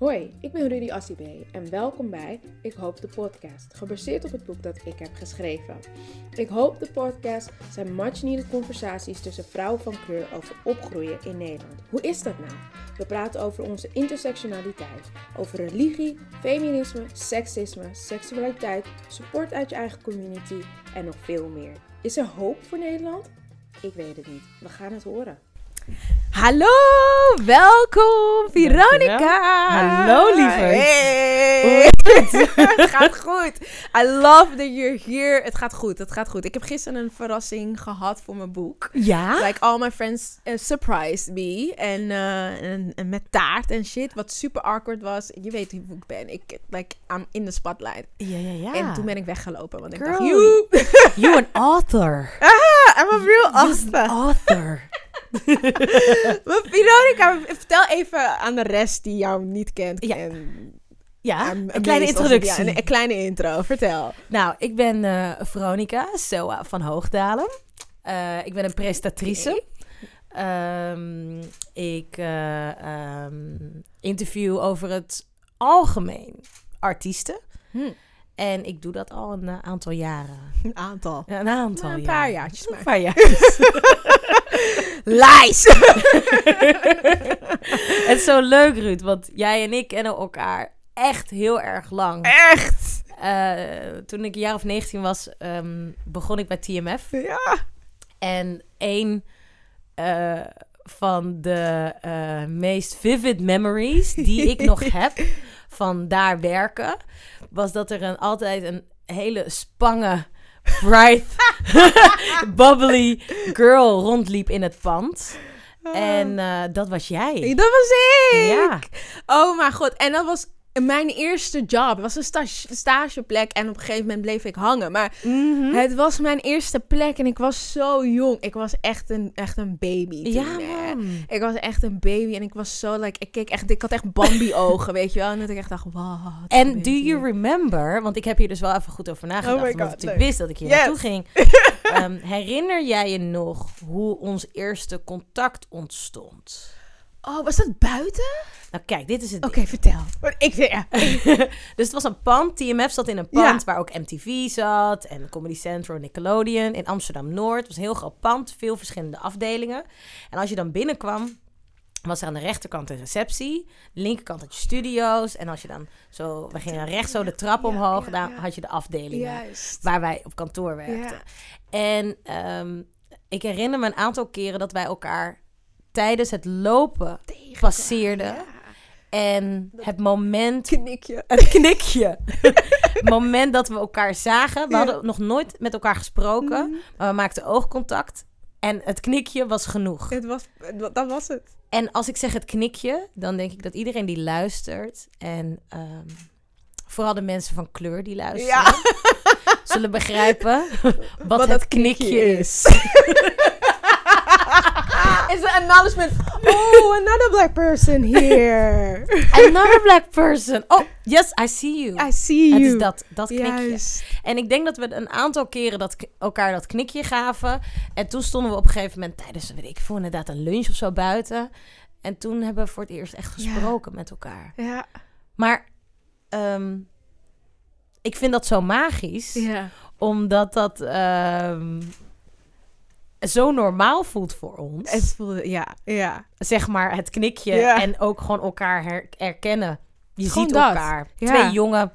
Hoi, ik ben Rudy Assibé en welkom bij Ik Hoop de Podcast, gebaseerd op het boek dat ik heb geschreven. Ik Hoop de Podcast zijn much-needed conversaties tussen vrouwen van kleur over opgroeien in Nederland. Hoe is dat nou? We praten over onze intersectionaliteit, over religie, feminisme, seksisme, seksualiteit, support uit je eigen community en nog veel meer. Is er hoop voor Nederland? Ik weet het niet. We gaan het horen. Hallo, welkom Veronica. Hallo, lieverd. Hey. het gaat goed. I love that you're here. Het gaat goed, het gaat goed. Ik heb gisteren een verrassing gehad voor mijn boek. Ja? Like all my friends uh, surprised me. En, uh, en, en, met taart en shit, wat super awkward was. Je weet hoe ik ben. Ik, like, I'm in the spotlight. Ja, ja, ja. En toen ben ik weggelopen, want Girl, ik dacht, you... you an author. Ah, I'm a real author. author. Veronica, vertel even aan de rest die jou niet kent. Ja. En Ja, een kleine introductie. ja, een, een kleine intro, vertel. Nou, ik ben eh, Veronica Soa van Hoogdalen. Eh, ik ben een prestatrice. Ehm, ik eh, ehm, interview over het algemeen artiesten. Hm. En ik doe dat al een aantal jaren. Een aantal. Ja, een aantal Nou, een paar jaartjes maar. Een paar jaar. Lies! Het is zo leuk, Ruud, want jij en ik kennen elkaar echt heel erg lang. Echt? Eh, toen ik een jaar of 19 was, ehm, begon ik bij TMF. Ja. En een eh, van de eh, meest vivid memories die ik nog heb van daar werken, was dat er een, altijd een hele spange, bright, bubbly girl rondliep in het pand. En eh, dat was jij. Dat was ik! Ja. Oh mijn god. En dat was mijn eerste job. Het was een sta- stageplek en op een gegeven moment bleef ik hangen. Maar Mhm. het was mijn eerste plek en ik was zo jong. Ik was echt een, echt een baby toen, Ja, man. Ik was echt een baby en ik was zo, like, ik keek echt, ik had echt Bambi-ogen, weet je wel. En dat ik echt dacht, wat En do you remember, want ik heb hier dus wel even goed over nagedacht, Oh omdat ik wist dat ik hier Yes. naartoe ging. Ehm, herinner jij je nog hoe ons eerste contact ontstond? Oh, was dat buiten? Nou kijk, dit is het Oké, vertel. Ik ja. dus het was een pand. TMF zat in een pand Ja. waar ook MTV zat. En Comedy Central, Nickelodeon. In Amsterdam-Noord. Het was een heel groot pand. Veel verschillende afdelingen. En als je dan binnenkwam, was er aan de rechterkant de receptie. De linkerkant had je studio's. En als je dan zo... We gingen rechts zo de trap Ja, omhoog. ja, ja. had je de afdelingen. Juist. Waar wij op kantoor werkten. En ehm, ik herinner me een aantal keren dat wij elkaar tijdens het lopen passeerden. Ja. En het moment Knikje. het knikje. het moment dat we elkaar zagen. We Ja. hadden nog nooit met elkaar gesproken. Mhm. Maar we maakten oogcontact. En het knikje was genoeg. Het was, dat was het. En als ik zeg het knikje, dan denk ik dat iedereen die luistert. En ehm, vooral de mensen van kleur die luisteren. Ja. Zullen begrijpen wat, Wat het dat knikje, knikje is. It's an acknowledgement. Oh, another black person here. Another black person. Oh, yes, I see you. I see het you. is dat, dat knikje. Juist. En ik denk dat we een aantal keren dat, elkaar dat knikje gaven. En toen stonden we op een gegeven moment tijdens, weet ik veel, inderdaad een lunch of zo buiten. En toen hebben we voor het eerst echt Ja. gesproken met elkaar. Ja. Maar ehm, ik vind dat zo magisch. Ja. Omdat dat ehm, zo normaal voelt voor ons. Het voelde, ja, ja. Zeg maar het knikje Ja. en ook gewoon elkaar her- herkennen. Je Gewoon ziet dat. elkaar. Ja. Twee jonge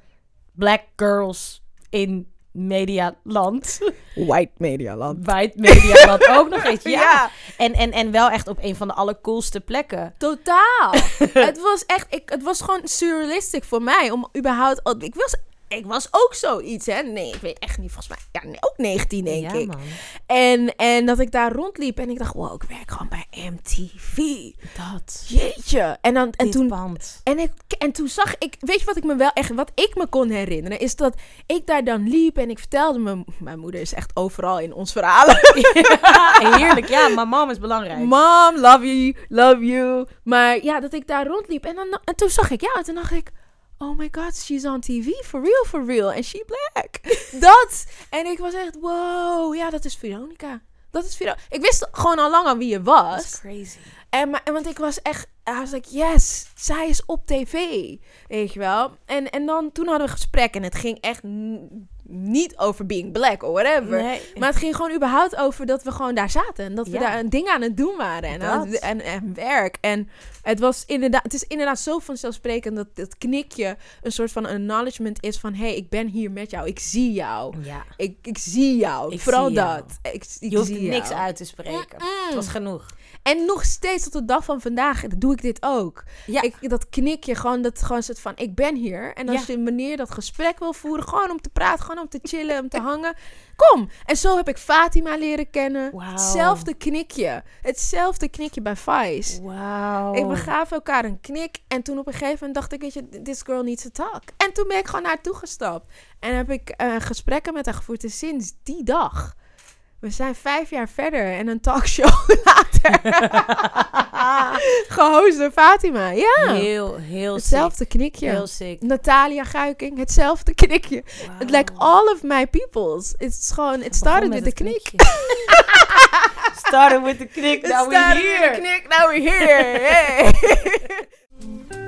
black girls in medialand. White medialand. White medialand ook nog eens. Ja. Ja. En, en, en wel echt op een van de allercoolste plekken. Totaal. het was echt, ik, het was gewoon surrealistic voor mij om überhaupt, ik was, ik was ook zoiets, hè. Nee, ik weet echt niet, volgens mij, ja, ook 19 denk ja, ik. man. En, en dat ik daar rondliep en ik dacht, wow, ik werk gewoon bij MTV. Dat. Jeetje. En, dan, en Dit toen. En, ik, en toen zag ik, weet je wat ik me wel echt, wat ik me kon herinneren, is dat ik daar dan liep en ik vertelde me, mijn moeder is echt overal in ons verhalen. Ja, heerlijk. Ja, maar mom is belangrijk. Mom, love you, love you. Maar ja, dat ik daar rondliep en, dan, en toen zag ik, ja, en toen dacht ik, oh my god, she's on TV, for real, for real, and she black. dat. En ik was echt, wow, ja, dat is Veronica. Dat is Veronica. Ik wist gewoon al lang al wie je was. is crazy. En, maar, en want ik was echt, I was like, yes, zij is op tv, weet je wel. En, en dan, toen hadden we een gesprek en het ging echt niet over being black or whatever. Nee. Maar het ging gewoon überhaupt over dat we gewoon daar zaten. En dat we Ja. daar een ding aan het doen waren. En, aan en, en werk. En het, was inderdaad, het is inderdaad zo vanzelfsprekend dat dat knikje een soort van acknowledgement is van... Hé, hey, ik ben hier met jou. Ik zie jou. Ja. Ik, ik zie jou. Ik Vooral zie jou. dat. Ik, ik Je hoeft zie niks jou. uit te spreken. Het was genoeg. En nog steeds tot de dag van vandaag doe ik dit ook. Ja. Ik, dat knikje, gewoon dat gewoon soort van, ik ben hier. En als Ja. je meneer dat gesprek wil voeren, gewoon om te praten, gewoon om te chillen, om te hangen. Kom. En zo heb ik Fatima leren kennen. Hetzelfde knikje. Hetzelfde knikje bij Vice. Wauw. Ik, gaven elkaar een knik. En toen op een gegeven moment dacht ik, weet je, this girl needs to talk. En toen ben ik gewoon naar haar toegestapt. En heb ik eh, gesprekken met haar gevoerd. En sinds die dag... We zijn vijf jaar verder en een talkshow later. Gehost door Fatima. Ja. Heel, heel hetzelfde knikje. Heel sick. Natalia Guiking, hetzelfde knikje. It like all of my peoples. It's gewoon, it started with the knik. started with the knik. Now we started with here. the knik, now we're here. Hey.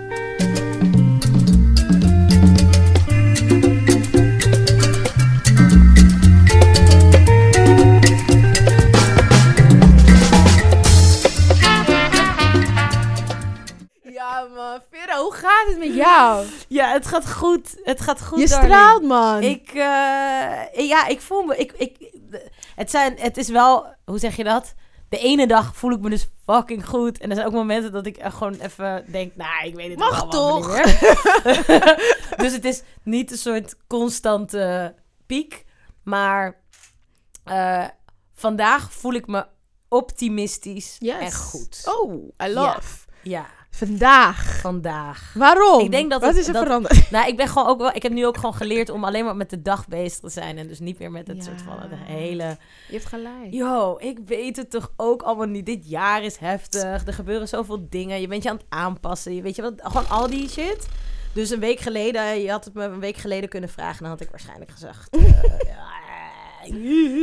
Vera, hoe gaat het met jou? Ja, het gaat goed. Het gaat goed, Je darling. straalt man. Ik, eh, ja, ik voel me... Ik, ik, het, zijn, het is wel... Hoe zeg je dat? De ene dag voel ik me dus fucking goed. En er zijn ook momenten dat ik gewoon even denk... Nou, ik weet het Mag allemaal toch? dus het is niet een soort constante piek. Maar eh, vandaag voel ik me optimistisch Yes. en goed. Oh, I love. Ja, Vandaag. vandaag. Waarom? Ik denk dat Wat het- is er dat- veranderd? Nou, ik ben gewoon ook wel. Ik heb nu ook gewoon geleerd om alleen maar met de dag bezig te zijn. En dus niet meer met het Ja. soort van het hele. Je hebt gelijk. Yo, ik weet het toch ook allemaal niet. Dit jaar is heftig. Er gebeuren zoveel dingen. Je bent je aan het aanpassen. Je weet je wat? Gewoon al die shit. Dus een week geleden, je had het me een week geleden kunnen vragen. Dan had ik waarschijnlijk gezegd. eh, ja,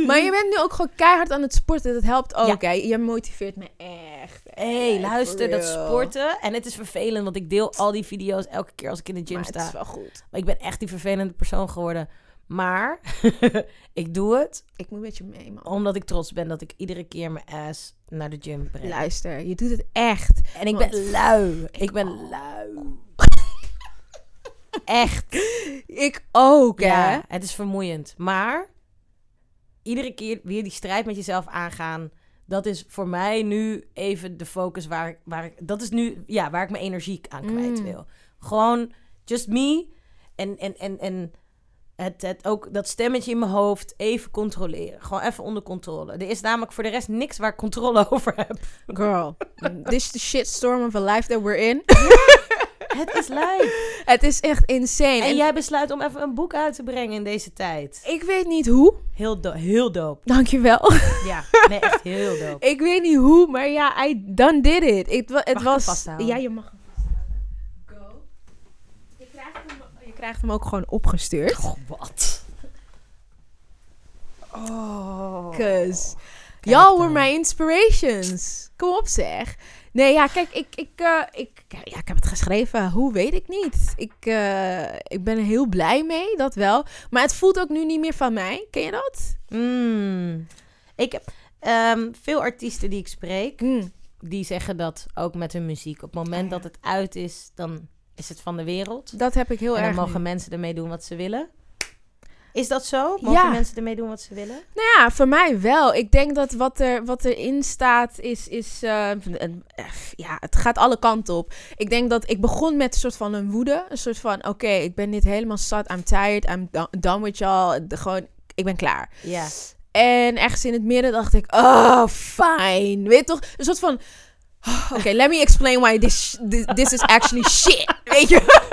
Maar je bent nu ook gewoon keihard aan het sporten. Dat helpt ook, Ja. hè? Je motiveert me echt. Hé, hey, echt, luister, dat sporten. En het is vervelend, want ik deel al die video's elke keer als ik in de gym Maar het sta. is wel goed. Maar ik ben echt die vervelende persoon geworden. Maar ik doe het Ik moet met je mee, man. omdat ik trots ben dat ik iedere keer mijn ass naar de gym breng. Luister, je doet het echt. En ik ben lui. Ik ben lui. Echt. Ik ook, hè? Ja, het is vermoeiend. Maar iedere keer weer die strijd met jezelf aangaan. Dat is voor mij nu even de focus waar, ik- waar ik... Dat is nu ja, waar ik mijn energie aan kwijt Mm. wil. Gewoon just me. En, en, en, en het, het ook dat stemmetje in mijn hoofd even controleren. Gewoon even onder controle. Er is namelijk voor de rest niks waar ik controle over heb. Girl, this is the shitstorm of a life that we're in. Het is lijf. het is echt insane. En jij besluit om even een boek uit te brengen in deze tijd. Ik weet niet hoe. Heel, do heel dope. Dankjewel. Ja, nee, echt heel dope. ik weet niet hoe, maar ja, I done did it. Het, wa- het Mag ik was... vasthouden? Ja, je mag hem vasthouden. Go. Je krijgt hem, je krijgt hem ook gewoon opgestuurd. Oh, wat? Oh. Cause Kijk y'all were my inspirations. Kom op zeg. Nee, ja, kijk, ik, ik, eh, ik, ja, ik heb het geschreven. Hoe weet ik niet. Ik, eh, ik ben er heel blij mee, dat wel. Maar het voelt ook nu niet meer van mij. Ken je dat? Mm. Ik heb ehm, veel artiesten die ik spreek, Mm. die zeggen dat ook met hun muziek. Op het moment Ah, dat het uit is, dan is het van de wereld. Dat heb ik heel en dan erg. mogen nu. mensen ermee doen wat ze willen. Is dat zo? Mogen Ja. mensen ermee doen wat ze willen? Nou ja, voor mij wel. Ik denk dat wat, er, wat erin staat is... is eh, een- eh, ja, het gaat alle kanten op. Ik denk dat ik begon met een soort van een woede. Een soort van, oké, ik ben dit helemaal zat. I'm tired. I'm do- done with y'all. Gewoon, ik ben klaar. Ja. En ergens in het midden dacht ik, oh, fine. Weet je toch? Een soort van, oh, oké, let me explain why this, this, this is actually shit. Weet je?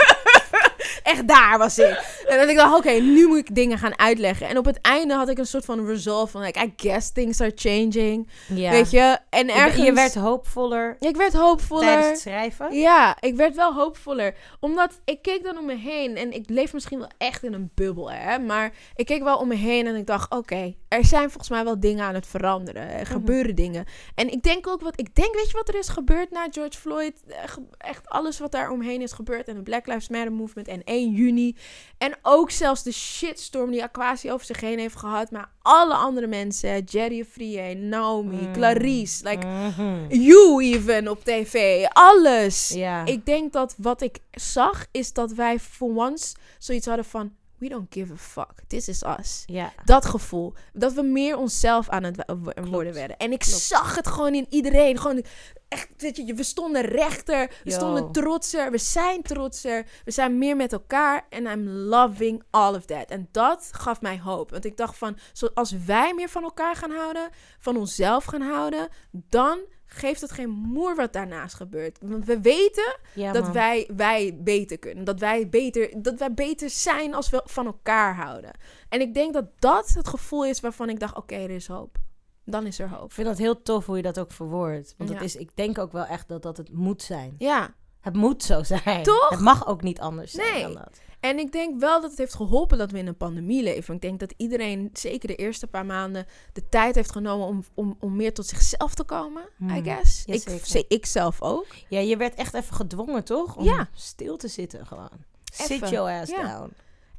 Echt daar was ik. En dat ik dacht, oké, nu moet ik dingen gaan uitleggen. En op het einde had ik een soort van resolve van, like, I guess things are changing. Ja. Weet je? En ergens... Je werd hoopvoller Ik werd hoopvoller. tijdens het schrijven. Ja, ik werd wel hoopvoller. Omdat ik keek dan om me heen. En ik leef misschien wel echt in een bubbel, hè. Maar ik keek wel om me heen en ik dacht... Oké, er zijn volgens mij wel dingen aan het veranderen. Er gebeuren dingen. En ik denk ook wat... Ik denk, weet je wat er is gebeurd na George Floyd? Eh, Echt alles wat daar omheen is gebeurd. En de Black Lives Matter movement. En 1 juni. En ook zelfs de shitstorm die Aquasi over zich heen heeft gehad. Maar alle andere mensen. Jerry Vrier, Naomi, Mm. Clarice. Like, Mhm. you even op tv. Alles. Ik denk dat wat ik zag is dat wij voor once zoiets hadden van we don't give a fuck. This is us. ja. Dat gevoel. Dat we meer onszelf aan het worden werden. En ik Klopt. zag het gewoon in iedereen. Gewoon echt, weet je, we stonden rechter. We Yo. stonden trotser. We zijn trotser. We zijn meer met elkaar. En I'm loving all of that. En dat gaf mij hoop. Want ik dacht van, als wij meer van elkaar gaan houden, van onszelf gaan houden, dan geeft het geen moer wat daarnaast gebeurt. Want we weten Ja, dat wij, wij beter kunnen. Dat wij beter, dat wij beter zijn als we van elkaar houden. En ik denk dat dat het gevoel is waarvan ik dacht, oké, er is hoop. Dan is er hoop. Ik vind dat heel tof hoe je dat ook verwoordt. Want Ja. het is, ik denk ook wel echt dat dat het moet zijn. Ja, Het moet zo zijn. Toch? Het mag ook niet anders zijn Nee. dan dat. en ik denk wel dat het heeft geholpen dat we in een pandemie leven. Ik denk dat iedereen, zeker de eerste paar maanden, de tijd heeft genomen om, om, om meer tot zichzelf te komen, I Hmm. guess. Ik, ze- ik zelf ook. Ja, je werd echt even gedwongen, toch? Om Ja. stil te zitten gewoon. Sit Even, your ass ja. down.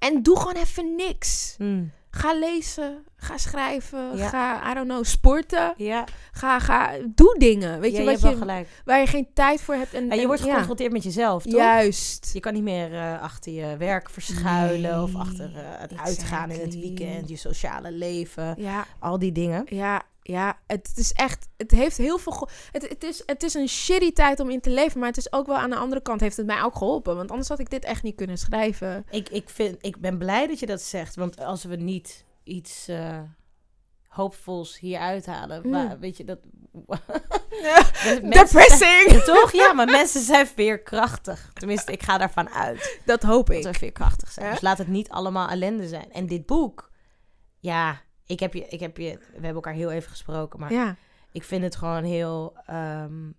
En doe gewoon even niks. Hmm. Ga lezen, ga schrijven, Ja. ga, I don't know, sporten. Ja, Ga, ga, doe dingen. Weet ja, je, je wat je, gelijk. waar je geen tijd voor hebt. En, En je wordt geconfronteerd met jezelf, toch? Juist. Je kan niet meer eh, achter je werk verschuilen of achter eh, het uitgaan in het weekend, je sociale leven, Ja, al die dingen. ja, ja. Het is echt, het heeft heel veel, het, het, is, het is een shitty tijd om in te leven, maar het is ook wel aan de andere kant heeft het mij ook geholpen, want anders had ik dit echt niet kunnen schrijven. Ik, ik, vind, ik ben blij dat je dat zegt, want als we niet iets eh, hoopvols hier uithalen, Mm. weet je dat. Mensen Depressing! zijn- toch? Ja, maar mensen zijn veerkrachtig. Tenminste, ik ga daarvan uit Dat hoop dat ik. we veerkrachtig zijn. Dus laat het niet allemaal ellende zijn. En dit boek, ja, ik heb je, ik heb je, we hebben elkaar heel even gesproken, maar Ja, ik vind het gewoon heel. ehm,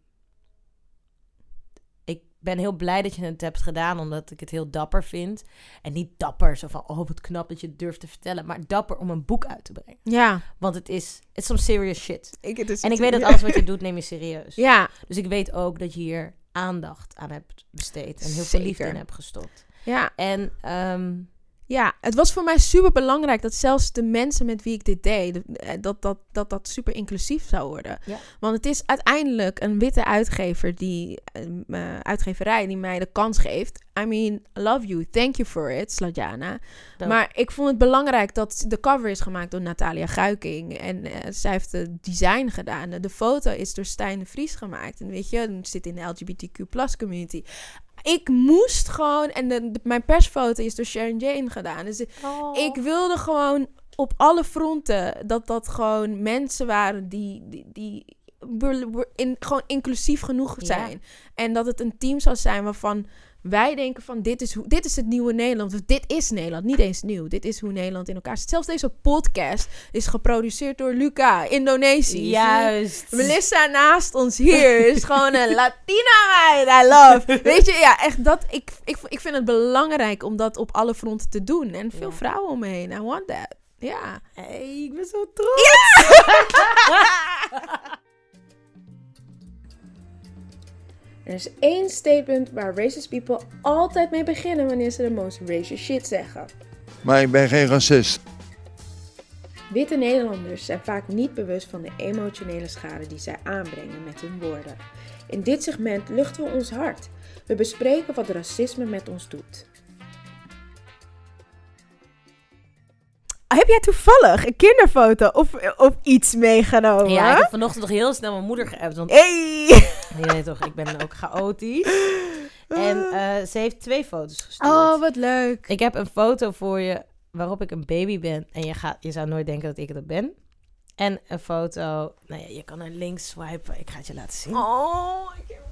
ik ben heel blij dat je het hebt gedaan, omdat ik het heel dapper vind. En niet dapper, zo van, oh wat knap dat je het durft te vertellen, maar dapper om een boek uit te brengen. ja. Want het is, it's some serious shit. Ik, het is En ik weet dat alles wat je doet, neem je serieus. Ja, Dus ik weet ook dat je hier aandacht aan hebt besteed en heel veel liefde in hebt gestopt. ja. En ehm, Ja, het was voor mij super belangrijk dat zelfs de mensen met wie ik dit deed, de- eh, dat dat, dat, dat super inclusief zou worden. Ja. Want het is uiteindelijk een witte uitgever, die, eh, uitgeverij, die mij de kans geeft. I mean, love you, thank you for it, Sladjana. Maar ik vond het belangrijk dat de cover is gemaakt door Natalia Guiking. En eh, zij heeft het design gedaan. De foto is door Stijn de Vries gemaakt. En weet je, het zit in de LGBTQ plus community. Ik moest gewoon, en de, de- mijn persfoto is door Sharon Jane gedaan. Dus Oh. ik wilde gewoon op alle fronten dat dat gewoon mensen waren die, die, die in, gewoon inclusief genoeg Ja. zijn. En dat het een team zou zijn waarvan wij denken van dit is, hoe, dit is het nieuwe Nederland. Of dit is Nederland, niet eens nieuw. Dit is hoe Nederland in elkaar zit. Zelfs deze podcast is geproduceerd door Luca, Indonesisch. Juist. Melissa naast ons hier is gewoon een Latina meid. I love. Weet je, ja, echt dat. Ik, ik, ik vind het belangrijk om dat op alle fronten te doen. En veel Ja. vrouwen om me heen. I want that. Ja. Hey, ik ben zo trots. Er is één statement waar racist people altijd mee beginnen wanneer ze de most racist shit zeggen. Maar ik ben geen racist. Witte Nederlanders zijn vaak niet bewust van de emotionele schade die zij aanbrengen met hun woorden. In dit segment luchten we ons hart. We bespreken wat racisme met ons doet. Heb jij toevallig een kinderfoto of, of iets meegenomen? Ja, ik heb vanochtend nog heel snel mijn moeder geappt. Want Hey! je weet toch, ik ben ook chaotisch. En eh, ze heeft twee foto's gestuurd. Oh, wat leuk. Ik heb een foto voor je waarop ik een baby ben. En je, gaat, je zou nooit denken dat ik dat ben. En een foto, nou ja, je kan naar links swipen. Ik ga het je laten zien. Oh, I can't wait.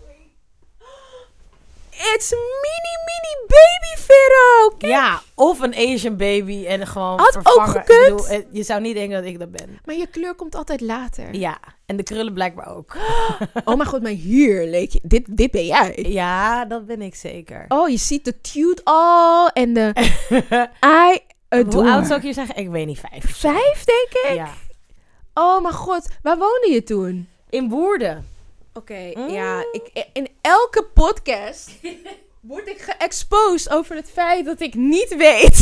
It's mini, mini baby Vero. ook. Ja, of een Asian baby en gewoon Had ook vervangen. Ik gekund. bedoel, eh, je zou niet denken dat ik dat ben. Maar je kleur komt altijd later. Ja, en de krullen blijkbaar ook. Oh mijn god, maar hier leek je... Dit, dit ben jij. Ja, dat ben ik zeker. Oh, je ziet de tute al en de... I adore. Hoe oud zou ik je zeggen? Ik weet niet, vijf. Vijf, denk ik? Ja. Oh mijn god, waar woonde je toen? In Woerden. Oké, Mm. ja. Ik, in elke podcast word ik geëxposed over het feit dat ik niet weet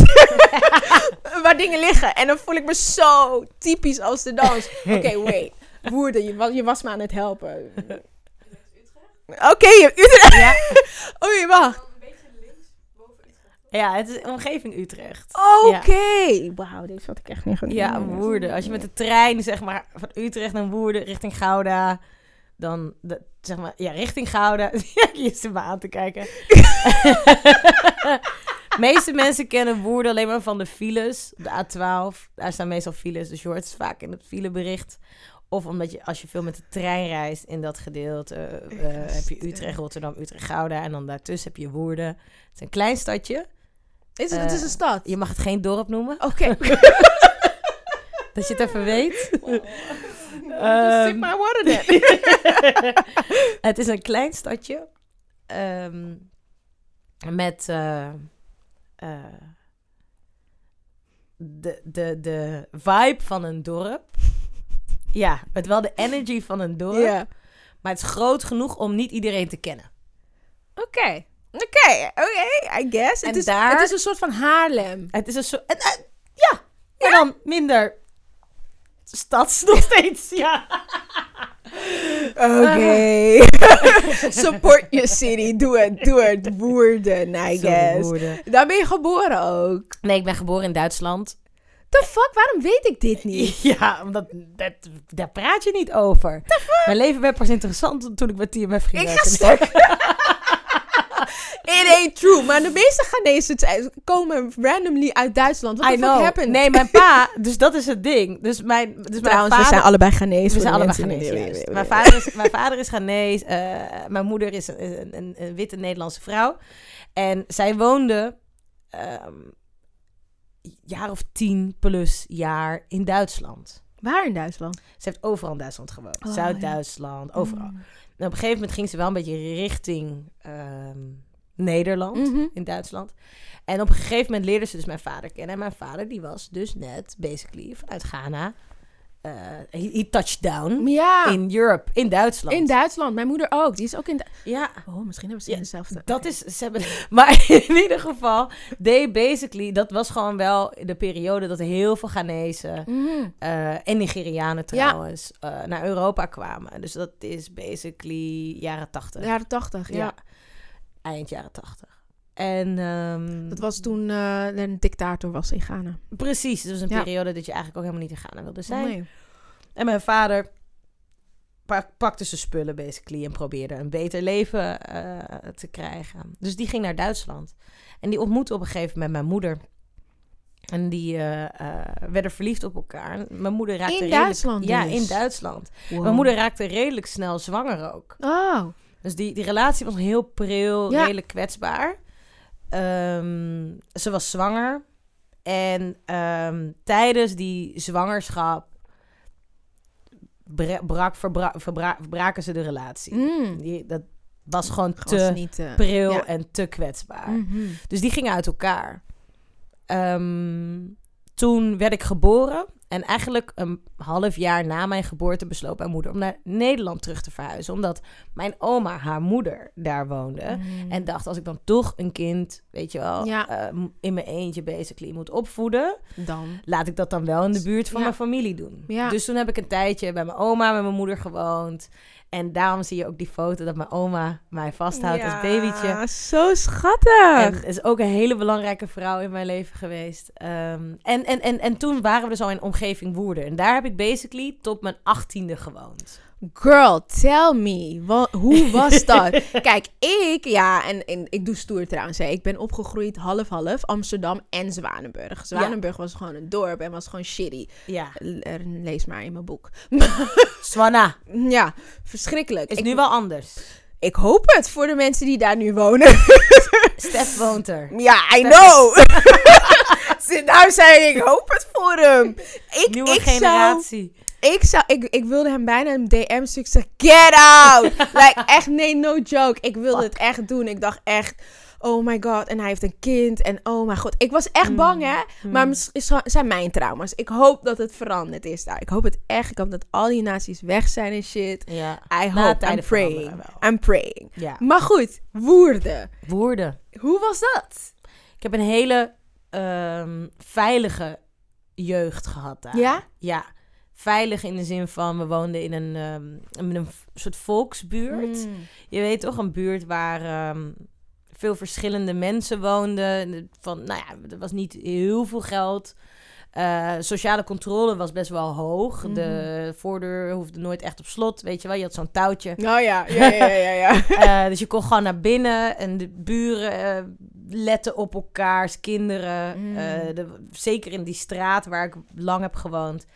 waar dingen liggen. En dan voel ik me zo typisch als de dans. Oké, wait. Woerden, je, was- je was me aan het helpen. Oké, Utrecht. Ja. Oei, wacht. Ja, het is omgeving Utrecht. Oké. Wauw, deze had ik echt niet goed. Ja, Woerden. Als je met de trein, zeg maar, van Utrecht naar Woerden richting Gouda, dan, de, zeg maar, ja, richting Gouda. Ja, je zit me aan te kijken. Meeste mensen kennen Woerden alleen maar van de files. De A12, daar staan meestal files. Dus je hoort het vaak in het filebericht. Of omdat je, als je veel met de trein reist in dat gedeelte, eh, heb je Utrecht, Rotterdam, Utrecht, Gouda. En dan daartussen heb je Woerden. Het is een klein stadje. Is het, het is een stad. Je mag het geen dorp noemen, Oké. dat je het even weet. Stick Ehm, my water het is een klein stadje. ehm, met eh, eh, de, de, de vibe van een dorp. Ja, met wel de energy van een dorp. Ja. Maar het is groot genoeg om niet iedereen te kennen. Oké. Oké, oké, I guess. En het, is, daar- het is een soort van Haarlem. Het is een soort... eh, ja, maar dan minder stads nog steeds. Ja. Oké. Support your city. Doe het, doe het. Woerden, I guess. woorden. Daar ben je geboren ook. Nee, ik ben geboren in Duitsland. The fuck, waarom weet ik dit niet? Ja, omdat dat, daar praat je niet over. Mijn leven werd pas interessant toen ik met TMF ging Ik ga. It ain't true. Maar de meeste Ghanese zijn- komen randomly uit Duitsland. What I the fuck know. happened? Nee, mijn pa, dus dat is het ding. Dus mijn, dus mijn vader, we zijn allebei Ghanese. we zijn allebei Ghanese. juist. Mijn vader is, mijn vader is Ghanese. eh, mijn moeder is een, een, een, een witte Nederlandse vrouw. En zij woonde ehm jaar of tien plus jaar in Duitsland. Waar in Duitsland? Ze heeft overal in Duitsland gewoond. Oh, Zuid-Duitsland, overal. Mm. En op een gegeven moment ging ze wel een beetje richting ehm, Nederland, Mhm. in Duitsland. En op een gegeven moment leerde ze dus mijn vader kennen. En mijn vader die was dus net, basically, vanuit Ghana. eh he, he touched down Ja, in, in Europe, in Duitsland. Duitsland. Mijn moeder ook. Die is ook in... Du- ja, oh, misschien hebben ze Ja, dezelfde. dat is... Ze hebben, maar in ieder geval, they basically... Dat was gewoon wel de periode dat heel veel Ghanese... Mhm. eh, en Nigerianen Ja. trouwens, eh, naar Europa kwamen. Dus dat is basically jaren tachtig. Jaren tachtig, ja. Eind jaren tachtig. En ehm, Dat was toen er een dictator was in Ghana. precies, het was een Ja. periode dat je eigenlijk ook helemaal niet in Ghana wilde zijn. Nee. En mijn vader pak- pakte zijn spullen basically en probeerde een beter leven eh, te krijgen. Dus die ging naar Duitsland. En die ontmoette op een gegeven moment mijn moeder. En die eh, werden verliefd op elkaar. Mijn moeder raakte In redelijk- Duitsland Ja, dus? in Duitsland. Wow. Mijn moeder raakte redelijk snel zwanger ook. Oh. Dus die, die relatie was heel pril, Ja. redelijk kwetsbaar. Ehm, ze was zwanger. En ehm, tijdens die zwangerschap bra- brak, verbra- verbra- verbraken ze de relatie. Mm. Die, dat was gewoon Was te niet... eh, pril ja. en te kwetsbaar. Mhm. Dus die gingen uit elkaar. Ehm, toen werd ik geboren. En eigenlijk een half jaar na mijn geboorte besloot mijn moeder om naar Nederland terug te verhuizen. Omdat mijn oma, haar moeder, daar woonde. Mm. En dacht, als ik dan toch een kind, weet je wel, Ja. eh, in mijn eentje basically moet opvoeden. Dan. Laat ik dat dan wel in de buurt van Ja. mijn familie doen. Ja. Dus toen heb ik een tijdje bij mijn oma, met mijn moeder gewoond. En daarom zie je ook die foto dat mijn oma mij vasthoudt als babytje. zo schattig. En is ook een hele belangrijke vrouw in mijn leven geweest. Ehm, en, en, en, en toen waren we dus al in omgeving Woerden. En daar heb ik basically tot mijn achttiende gewoond. Girl, tell me. Wa- hoe was dat? Kijk, ik, ja, en, en ik doe stoer trouwens. Hè. Ik ben opgegroeid half-half Amsterdam en Zwanenburg. Zwanenburg was gewoon een dorp en was gewoon shitty. Ja. Er- Lees maar in mijn boek. Swana Ja, verschrikkelijk. is Ik- nu wel anders. Ik hoop het voor de mensen die daar nu wonen. Stef woont er. Ja, I know. nou zei ik, hoop het voor hem. Ik, Nieuwe ik Zou, generatie. Ik, zou, ik, ik wilde hem bijna een DM sturen. Get out. like, echt, nee, no joke. Ik wilde het echt doen. Ik dacht echt, oh my god. En hij heeft een kind. En oh my god. Ik was echt bang, hè. Maar het zijn mijn trauma's. Ik hoop dat het veranderd is daar. Ik hoop het echt. Ik hoop dat al die naties weg zijn en shit. Ja. I Na hope, I'm praying. I'm praying. ja. Maar goed, woorden. Woorden. Hoe was dat? Ik heb een hele ehm, veilige jeugd gehad daar. Ja? Ja. Veilig in de zin van, we woonden in een, ehm, in een soort volksbuurt. Mm. Je weet toch, een buurt waar ehm, veel verschillende mensen woonden. Van, nou ja, er was niet heel veel geld. Eh, sociale controle was best wel hoog. Mhm. De voordeur hoefde nooit echt op slot, weet je wel. Je had zo'n touwtje. Oh ja, ja, ja, ja, ja. Eh, dus je kon gewoon naar binnen en de buren eh, letten op elkaars kinderen. Mm. De- zeker in die straat waar ik lang heb gewoond.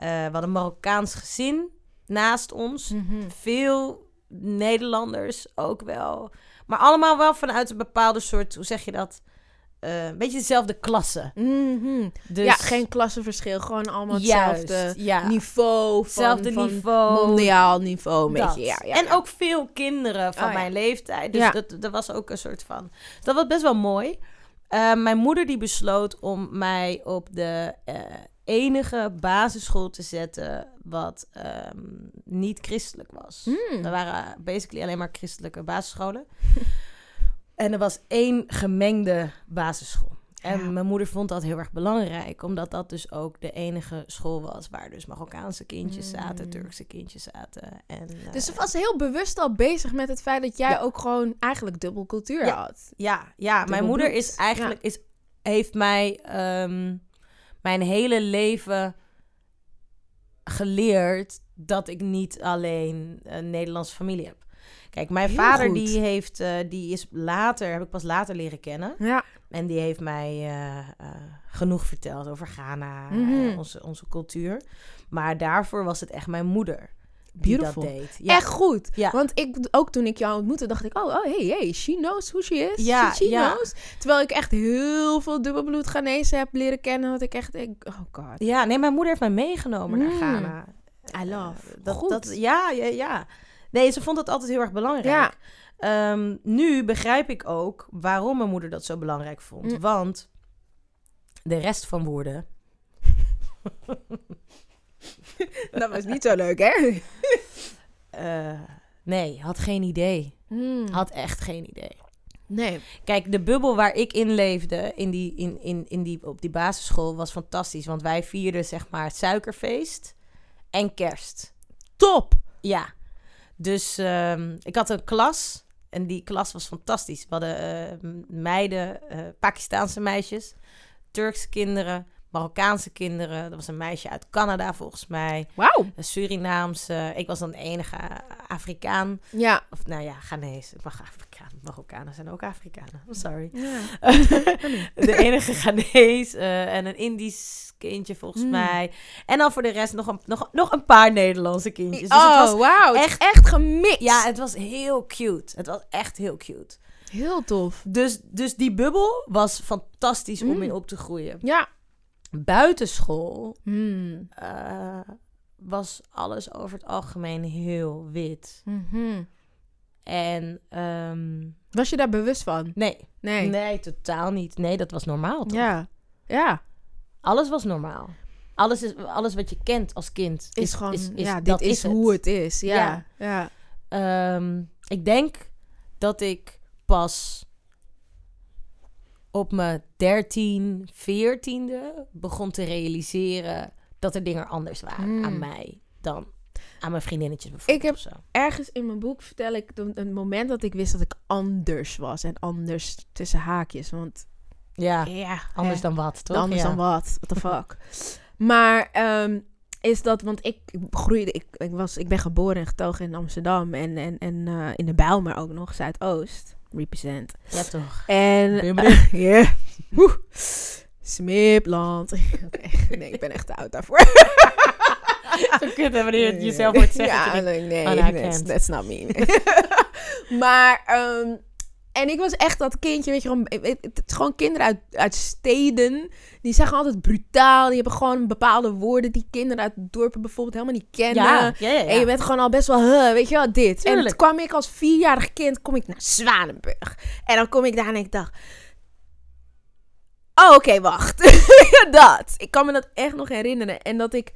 Eh we hadden een Marokkaans gezin naast ons. Mhm. Veel Nederlanders ook wel. Maar allemaal wel vanuit een bepaalde soort, hoe zeg je dat? Eh, een beetje dezelfde klasse. Mhm. Dus ja, geen klassenverschil. Gewoon allemaal juist, hetzelfde ja. niveau. Hetzelfde niveau. Mondiaal niveau, een beetje. Ja, ja, en ja. ook veel kinderen van Oh, mijn leeftijd. Dus dat, dat was ook een soort van... Dat was best wel mooi. Eh, mijn moeder die besloot om mij op de enige basisschool te zetten... wat ehm, niet christelijk was. Hmm. Er waren basically alleen maar christelijke basisscholen. en er was één gemengde basisschool. En Ja. mijn moeder vond dat heel erg belangrijk, omdat dat dus ook de enige school was waar dus Marokkaanse kindjes zaten, Mm. Turkse kindjes zaten. En, eh, Dus ze was heel bewust al bezig met het feit dat jij Ja. ook gewoon eigenlijk dubbel cultuur Ja. had. Ja, ja mijn moeder bloed. is eigenlijk is, heeft mij ehm, mijn hele leven geleerd dat ik niet alleen een Nederlandse familie heb. Kijk, mijn Heel vader goed. die heeft, eh, die is later, heb ik pas later leren kennen. Ja. En die heeft mij eh, eh, genoeg verteld over Ghana, Mhm. onze, onze cultuur. Maar daarvoor was het echt mijn moeder die Beautiful. dat deed. Ja. Echt goed. Ja. Want ik, ook toen ik jou ontmoette, dacht ik, oh, oh hey, hey, she knows who she is. Ja, she, she ja. knows. Terwijl ik echt heel veel dubbelbloed Ghanese heb leren kennen, dat ik echt denk, oh god. Ja, nee, mijn moeder heeft mij meegenomen naar Mm. Ghana. I love. Eh, dat, Goed. Dat, ja, ja, ja. Nee, ze vond het altijd heel erg belangrijk. Ja. Ehm, nu begrijp ik ook waarom mijn moeder dat zo belangrijk vond. Mm. Want de rest van woorden... Dat was niet zo leuk, hè? eh, nee, had geen idee. Hmm. Had echt geen idee. Nee. Kijk, de bubbel waar ik in leefde in die, in, in, in die, op die basisschool was fantastisch. Want wij vierden zeg maar het suikerfeest en kerst. Top. Ja. Dus ehm, ik had een klas en die klas was fantastisch. We hadden eh, meiden, eh, Pakistaanse meisjes, Turkse kinderen, Marokkaanse kinderen. Er was een meisje uit Canada volgens mij, Wauw. een Surinaamse. Ik was dan de enige Afrikaan. Ja. Of nou ja, Ghanese. Ik mag Afrikaan. Marokkanen zijn ook Afrikanen. I'm sorry. ja. de enige Ghanese eh, en een Indisch kindje volgens Mm. mij. En dan voor de rest nog een, nog, nog een paar Nederlandse kindjes. Dus oh, wauw. Echt- echt gemixt. Ja, het was heel cute. Het was echt heel cute. Heel tof. Dus, dus die bubbel was fantastisch om in op te groeien. Ja. Buitenschool Hmm. eh, was alles over het algemeen heel wit. Mhm. En ehm, Was je daar bewust van? nee, Nee. nee, totaal niet. Nee, dat was normaal toch? Ja. Ja. Alles was normaal. Alles, is, alles wat je kent als kind Is, gewoon, ja, dit dat is, hoe het is. Ja. Ja. Ja. Ehm, ik denk dat ik pas op mijn 13, 14e begon te realiseren dat er dingen anders waren Hmm. aan mij dan aan mijn vriendinnetjes bijvoorbeeld. Ik of zo. Ergens in mijn boek vertel ik een, moment dat ik wist dat ik anders was. En anders tussen haakjes. Want Ja, ja, anders hè, dan wat, toch? anders ja. dan wat. What the fuck. maar ehm, is dat, want ik groeide, ik, ik, was, ik ben geboren en getogen in Amsterdam. En, en, en eh, in de Bijl, maar ook nog Zuidoost. Represent. Ja, toch. En ja. Woe. Smipland. Oké, Nee, ik ben echt te oud daarvoor. Zo kut wanneer je het jezelf hoort zeggen. Ja, nee, nee, nou, I that's, that's not me. maar, ehm, en ik was echt dat kindje, weet je, gewoon, het het is gewoon kinderen uit, uit steden. Die zeggen altijd brutaal. Die hebben gewoon bepaalde woorden die kinderen uit dorpen bijvoorbeeld helemaal niet kennen. ja, ja, ja, ja. En je bent gewoon al best wel, huh, weet je wel, dit. En toen kwam ik als vierjarig kind, kom ik naar Zwanenburg. En dan kom ik daar en ik dacht... Oh, oké, wacht. dat. Ik kan me dat echt nog herinneren. En dat ik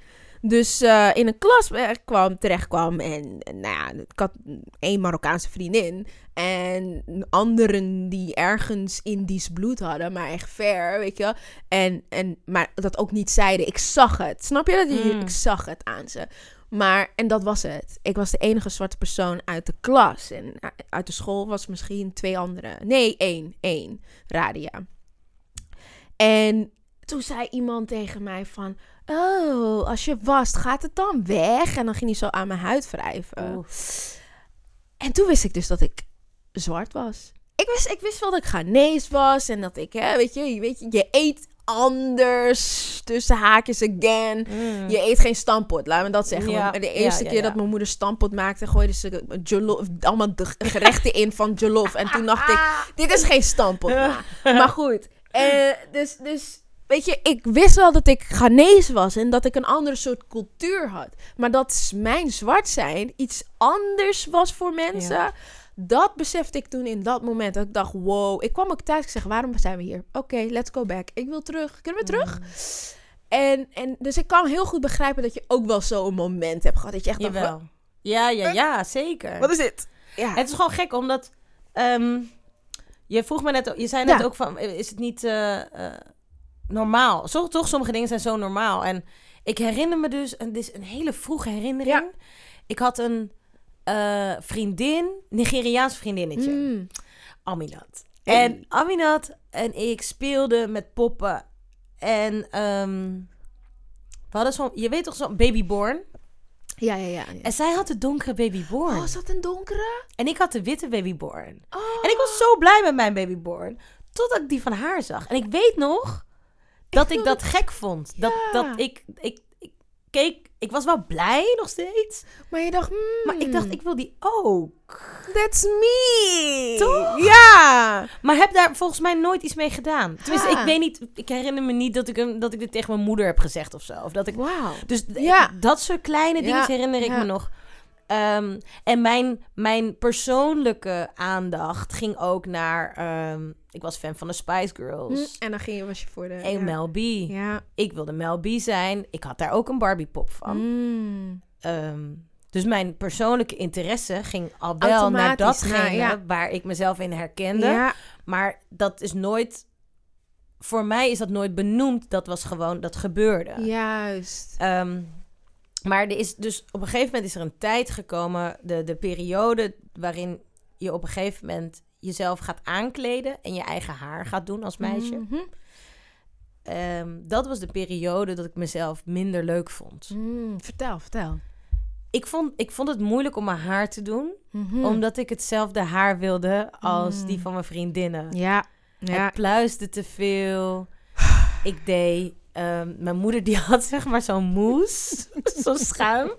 dus eh, in een klas kwam, terecht kwam. En, en nou ja, ik had één Marokkaanse vriendin. En anderen die ergens Indisch bloed hadden, maar echt ver, weet je. En, en, maar dat ook niet zeiden. Ik zag het. Snap je dat? Mm. Ik zag het aan ze. Maar, en dat was het. Ik was de enige zwarte persoon uit de klas. En uit de school was misschien twee anderen. Nee, één. één. Radia. En toen zei iemand tegen mij van... Oh, als je wast, gaat het dan weg? En dan ging hij zo aan mijn huid wrijven. En toen wist ik dus dat ik zwart was. Ik wist, ik wist wel dat ik Ghanese was. En dat ik, hè, weet je, je, weet je, je eet anders. Tussen haakjes again. Mm. Je eet geen stampot, laat me dat zeggen. Ja, de eerste ja, keer dat mijn moeder stampot maakte, gooide ze jollof, allemaal de gerechten in van jollof. En toen dacht ik, dit is geen stampot. ma. Maar goed, eh, dus, dus weet je, ik wist wel dat ik Ghanese was en dat ik een andere soort cultuur had. Maar dat mijn zwart zijn iets anders was voor mensen. Ja. Dat besefte ik toen in dat moment. Dat ik dacht, wow. Ik kwam ook thuis. Ik zeg, waarom zijn we hier? Oké, let's go back. Ik wil terug. Kunnen we terug? En, en dus ik kan heel goed begrijpen dat je ook wel zo'n moment hebt gehad. Dat je echt dacht. Ja, ja, ja, zeker. wat is dit? Ja. Het is gewoon gek, omdat... ehm, je vroeg me net, je zei net Ja. ook van, is het niet eh, eh, normaal? Zo, toch, sommige dingen zijn zo normaal. En ik herinner me dus, en dit is een hele vroege herinnering. Ja. Ik had een eh, vriendin, Nigeriaans vriendinnetje, Mm. Aminat. En Aminat en ik speelden met poppen. En ehm, we hadden zo'n, je weet toch zo'n babyborn? Ja, ja, ja. En zij had de donkere babyborn. Oh, is dat een donkere? En ik had de witte babyborn. Oh. En ik was zo blij met mijn babyborn. Totdat ik die van haar zag. En ik weet nog dat ik, dat gek vond. Dat, Ja. dat ik, ik, ik keek... Ik was wel blij nog steeds. Maar je dacht, Maar ik dacht, ik wil die ook. that's me. Toch? Ja. Maar heb daar volgens mij nooit iets mee gedaan. Tenminste, Ja. ik weet niet... Ik herinner me niet dat ik, hem, dat ik dit tegen mijn moeder heb gezegd of zo. Of dat ik... Wauw. Dus Ja. dat soort kleine dingen herinner ik me nog. Ehm, en mijn, mijn persoonlijke aandacht ging ook naar... ehm, ik was fan van de Spice Girls. Hm, En dan ging je, was je voor de... En ja. Mel B. Ja. Ik wilde Mel B zijn. Ik had daar ook een Barbie pop van. Mm. Ehm, dus mijn persoonlijke interesse ging al wel naar naar, datgene ja. waar ik mezelf in herkende. Ja. Maar dat is nooit... Voor mij is dat nooit benoemd. Dat was gewoon, dat gebeurde. Juist. Ehm, maar er is dus op een gegeven moment is er een tijd gekomen, de, de periode waarin je op een gegeven moment jezelf gaat aankleden en je eigen haar gaat doen als meisje. Mhm. Ehm, dat was de periode dat ik mezelf minder leuk vond. Mm, Vertel, vertel. Ik vond, ik vond het moeilijk om mijn haar te doen, Mhm. omdat ik hetzelfde haar wilde als Mm. die van mijn vriendinnen. Ja. Ja. Het pluisde te veel. Ik deed... ehm, mijn moeder die had zeg maar zo'n mousse, zo'n schuim.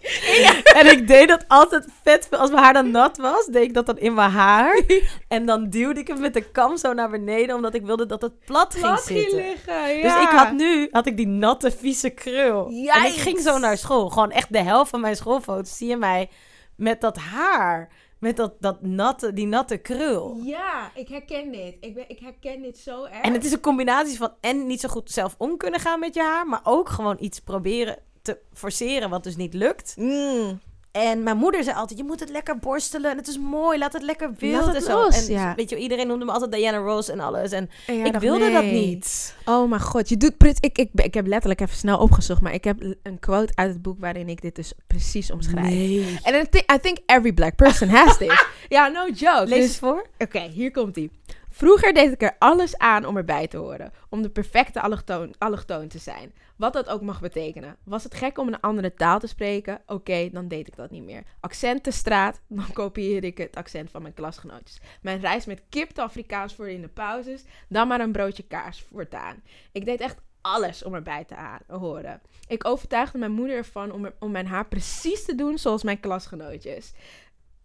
En ik deed dat altijd vet veel. Als mijn haar dan nat was, deed ik dat dan in mijn haar. En dan duwde ik hem met de kam zo naar beneden, omdat ik wilde dat het plat ging zitten. liggen, Dus ja. ik had nu had ik die natte, vieze krul. En ik ging zo naar school. Gewoon echt de helft van mijn schoolfoto's zie je mij met dat haar. Met dat, dat natte, die natte krul. Ja, ik herken dit. Ik, ben, ik herken dit zo erg. En het is een combinatie van en niet zo goed zelf om kunnen gaan met je haar, maar ook gewoon iets proberen te forceren wat dus niet lukt. Mm. En mijn moeder zei altijd, je moet het lekker borstelen en het is mooi, laat het lekker wild het en zo. los, en ja. weet je, iedereen noemde me altijd Diana Ross en alles. En ik dacht, wilde dat niet. Oh mijn god, je doet pret- ik, ik, ik heb letterlijk even snel opgezocht, maar ik heb een quote uit het boek waarin ik dit dus precies omschrijf. Nee. En I think, I think every black person has this. ja, no joke. Lees Dus- eens voor. Oké, hier komt ie. Vroeger deed ik er alles aan om erbij te horen. Om de perfecte allochtoon, allochtoon te zijn. Wat dat ook mag betekenen. Was het gek om een andere taal te spreken? Oké, dan deed ik dat niet meer. Accent de straat? Dan kopieerde ik het accent van mijn klasgenootjes. Mijn reis met kip te Afrikaans voor in de pauzes? Dan maar een broodje kaas voortaan. Ik deed echt alles om erbij te horen. Ik overtuigde mijn moeder ervan om, om mijn haar precies te doen zoals mijn klasgenootjes.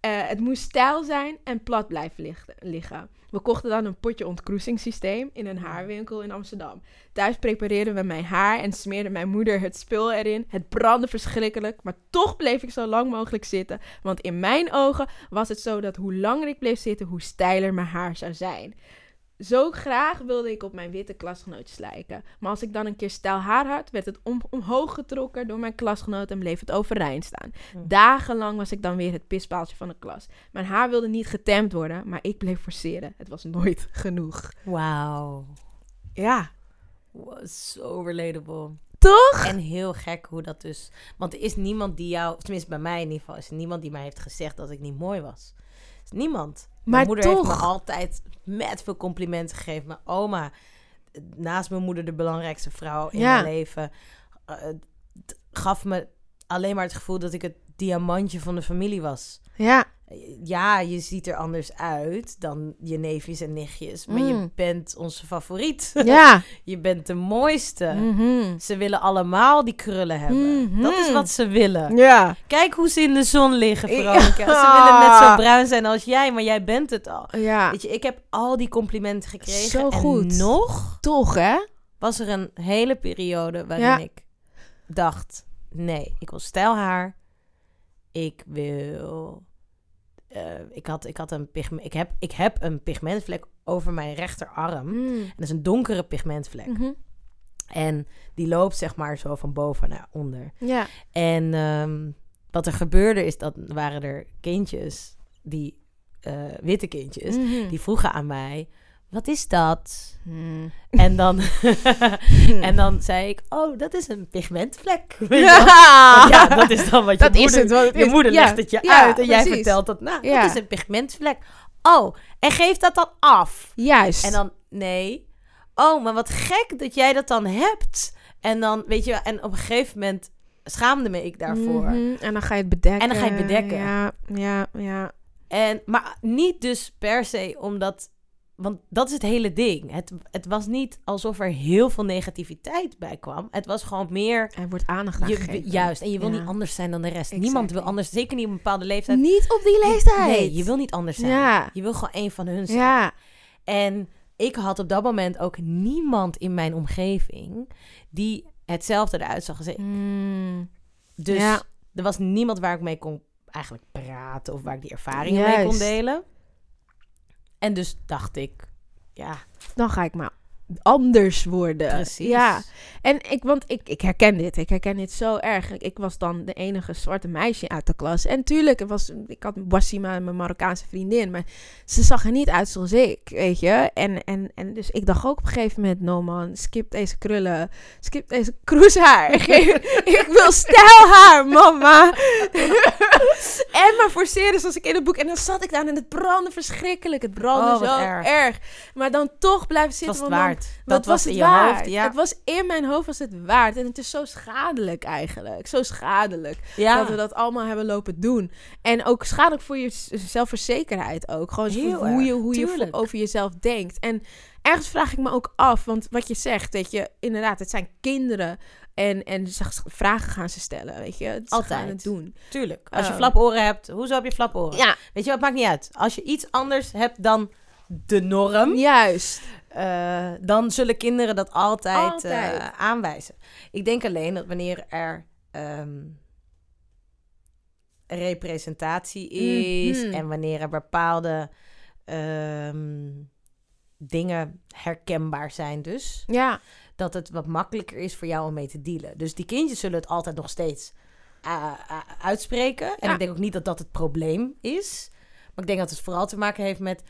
Eh, het moest stijl zijn en plat blijven liggen. We kochten dan een potje ontkroesingssysteem in een haarwinkel in Amsterdam. Thuis prepareerden we mijn haar en smeerde mijn moeder het spul erin. Het brandde verschrikkelijk, maar toch bleef ik zo lang mogelijk zitten. Want in mijn ogen was het zo dat hoe langer ik bleef zitten, hoe steiler mijn haar zou zijn. Zo graag wilde ik op mijn witte klasgenootjes lijken. Maar als ik dan een keer stijl haar had, werd het om- omhoog getrokken door mijn klasgenoot en bleef het overeind staan. Hm. Dagenlang was ik dan weer het pispaaltje van de klas. Mijn haar wilde niet getemd worden, maar ik bleef forceren. Het was nooit genoeg. Wauw. Ja, Wow, Zo relatable. toch? En heel gek hoe dat dus... Want er is niemand die jou... Tenminste, bij mij in ieder geval... is er niemand die mij heeft gezegd dat ik niet mooi was. Niemand. Maar mijn moeder heeft me altijd met veel complimenten gegeven. Mijn oma, naast mijn moeder de belangrijkste vrouw in Ja. mijn leven... eh, gaf me alleen maar het gevoel dat ik het diamantje van de familie was. Ja, Ja, je ziet er anders uit dan je neefjes en nichtjes. Maar je Mm. bent onze favoriet. ja. je bent de mooiste. Mhm. Ze willen allemaal die krullen hebben. Mhm. Dat is wat ze willen. Ja. Kijk hoe ze in de zon liggen, Ja. Veronica. Ze willen net zo bruin zijn als jij, maar jij bent het al. Ja, Weet je, ik heb al die complimenten gekregen. Zo en goed. nog toch hè? was er een hele periode waarin Ja. ik dacht... Nee, ik wil stijlhaar. Ik wil... eh, ik, had, ik, had een pigment, ik, heb, ik heb een pigmentvlek over mijn rechterarm. En Mm. dat is een donkere pigmentvlek. Mhm. En die loopt zeg maar zo van boven naar onder. Ja. En ehm, wat er gebeurde is dat waren er kindjes, die eh, witte kindjes, Mhm. die vroegen aan mij: wat is dat? Mm. En dan, en dan zei ik: oh, dat is een pigmentvlek. Ja. Ja, dat is dan wat je Dat is moeder, het wat het je is. moeder Ja. legt het je Ja, uit en jij vertelt dat. Nou, Ja. dat is een pigmentvlek. Oh, en geef dat dan af. Juist. En dan, nee. Oh, maar wat gek dat jij dat dan hebt. En dan, weet je, en op een gegeven moment schaamde me ik daarvoor. Mhm. En dan ga je het bedekken. En dan ga je het bedekken. Ja, ja, ja. En, maar niet dus per se omdat... Want dat is het hele ding. Het, het was niet alsof er heel veel negativiteit bij kwam. Het was gewoon meer... Er wordt aandacht aan Je, gegeven. juist, en je wil Ja. niet anders zijn dan de rest. Exactly. Niemand wil anders, zeker niet op een bepaalde leeftijd. Niet op die leeftijd. Nee, je wil niet anders zijn. Ja. Je wil gewoon een van hun zijn. Ja. En ik had op dat moment ook niemand in mijn omgeving die hetzelfde eruit zag. Dus Mm. Dus Ja. er was niemand waar ik mee kon eigenlijk praten of waar ik die ervaringen mee kon delen. En dus dacht ik, ja, Dan ga ik maar anders worden. precies. Ja. En ik, want ik, ik herken dit. Ik herken dit zo erg. Ik was dan de enige zwarte meisje uit de klas. En tuurlijk, was, ik had Wassima, mijn Marokkaanse vriendin. Maar ze zag er niet uit zoals ik, weet je. En, en, en dus ik dacht ook op een gegeven moment... No man, skip deze krullen. Skip deze kroeshaar. ik wil stijlhaar, mama. en maar forceren zoals ik in het boek. En dan zat ik daar en het brandde verschrikkelijk. Het brandde Oh, zo erg. erg. Maar dan toch blijven zitten. het waard. Dat was in het je waard? hoofd, ja. Het was in mijn hoofd was het waard. En het is zo schadelijk eigenlijk. Zo schadelijk ja. dat we dat allemaal hebben lopen doen. En ook schadelijk voor je zelfverzekerheid ook. Gewoon Heel hoe je, hoe je tuurlijk. over jezelf denkt. En ergens vraag ik me ook af, want wat je zegt, weet je, inderdaad, het zijn kinderen. En, en vragen gaan ze stellen, weet je. Ze Altijd. gaan het doen. Tuurlijk. Als je Oh. flaporen hebt, hoezo heb je flaporen? Ja, Weet je wat, maakt niet uit. Als je iets anders hebt dan de norm, juist. eh, dan zullen kinderen dat altijd, Altijd. eh, aanwijzen. Ik denk alleen dat wanneer er ehm, representatie is Mhm. en wanneer er bepaalde ehm, dingen herkenbaar zijn, dus Ja, dat het wat makkelijker is voor jou om mee te dealen. Dus die kindjes zullen het altijd nog steeds eh, eh, uitspreken. En Ja. ik denk ook niet dat dat het probleem is. Maar ik denk dat het vooral te maken heeft met